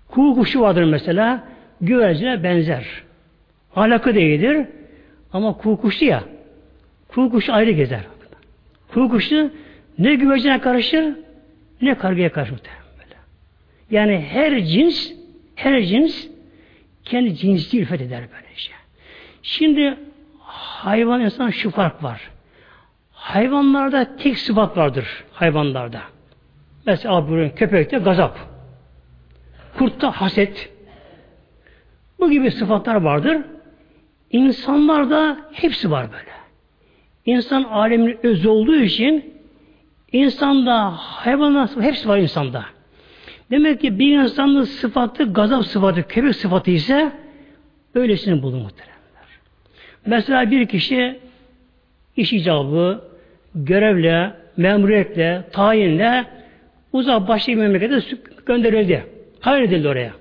Kuğu kuşu vardır mesela, güvercine benzer. Alakı değildir. Ama kuğu kuşu ya, kuğu kuşu ayrı gezer. Kuğu kuşu ne güvercine karışır, ne kargaya karışır. Böyle. Yani her cins, her cins kendi cinsi ülfet eder böylece. Şimdi hayvan insan şu fark var. Hayvanlarda tek sıfat vardır hayvanlarda. Mesela buyurun köpekte gazap. Kurtta haset. Bu gibi sıfatlar vardır. İnsanlarda hepsi var böyle. İnsan alemin öz olduğu için insanda, hayvanlar hepsi var insanda. Demek ki bir insanın sıfatı gazap sıfatı, köpek sıfatı ise öylesini bulun muhteremler. Mesela bir kişi iş icabı, görevle, memuriyetle, tayinle uzak başka bir memlekete gönderildi. Hayredildi oraya.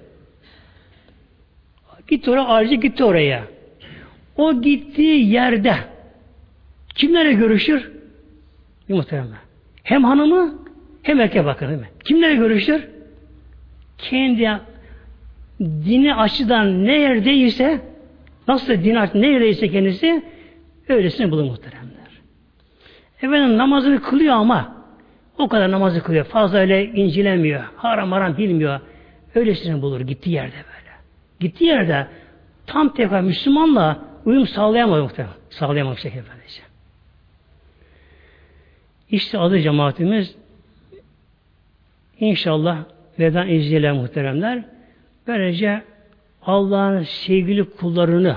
Gitti oraya, ayrıca gitti oraya. O gittiği yerde kimlere görüşür? Muhtemelen. Hem hanımı hem erkek bakın değil mi? Kimlere görüşür? Kendi dini açıdan ne yerdeyse nasıl dini açıdan ne yerdeyse kendisi öylesine bulur muhteremler. Efendim namazını kılıyor ama o kadar namazı kılıyor. Fazla öyle incilemiyor. Haram haram bilmiyor. öylesini bulur gittiği yerde böyle. Gittiği yerde tam tekrar Müslümanla uyum sağlayamadı muhtemelen. Sağlayamadı şekilde böylece. İşte adı cemaatimiz inşallah veda izniyle muhteremler böylece Allah'ın sevgili kullarını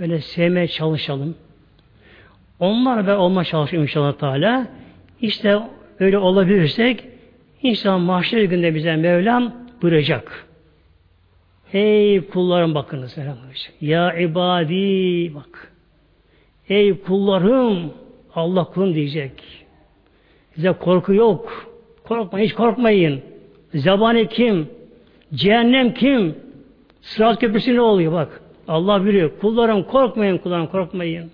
böyle sevmeye çalışalım. Onlar ve olma çalışalım inşallah Teala. İşte öyle olabilirsek inşallah mahşer günde bize Mevlam buyuracak. Ey kullarım bakınız. Ya ibadi bak. Ey kullarım Allah kulum diyecek. Size korku yok. Korkmayın, hiç korkmayın. Zabani kim? Cehennem kim? Sırat köprüsü ne oluyor bak. Allah biliyor. Kullarım korkmayın, kullarım korkmayın.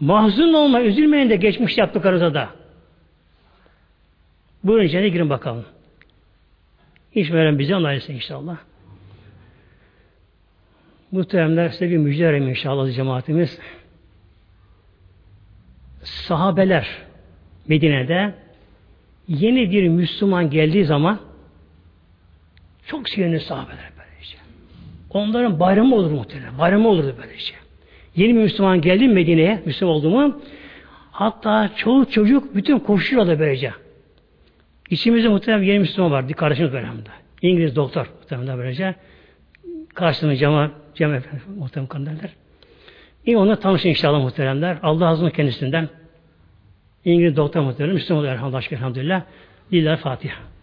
Mahzun olma, üzülmeyin de geçmiş yaptıklarınıza da. Buyurun içine girin bakalım. Hiç veren bize anlayırsa inşallah. Muhteremler size bir müjde vereyim inşallah cemaatimiz. Sahabeler Medine'de yeni bir Müslüman geldiği zaman çok sevinir sahabeler böylece. Onların bayramı olur muhtemelen. Bayramı olurdu böylece. Yeni bir Müslüman geldi Medine'ye, Müslüman oldu mu hatta çoğu çocuk bütün koşuyorlar böylece. İçimizde muhtemelen yeni Müslüman var. Kardeşimiz böyle hem de. İngiliz doktor muhtemelen böylece. Karşılığında cama, cama muhtemelen kanderler. İyi onunla tanışın inşallah muhteremler. Allah azim kendisinden. İngiliz doktor muhtemelen Müslüman oluyor elhamdülillah. Elhamdülillah. Lillahi Fatiha.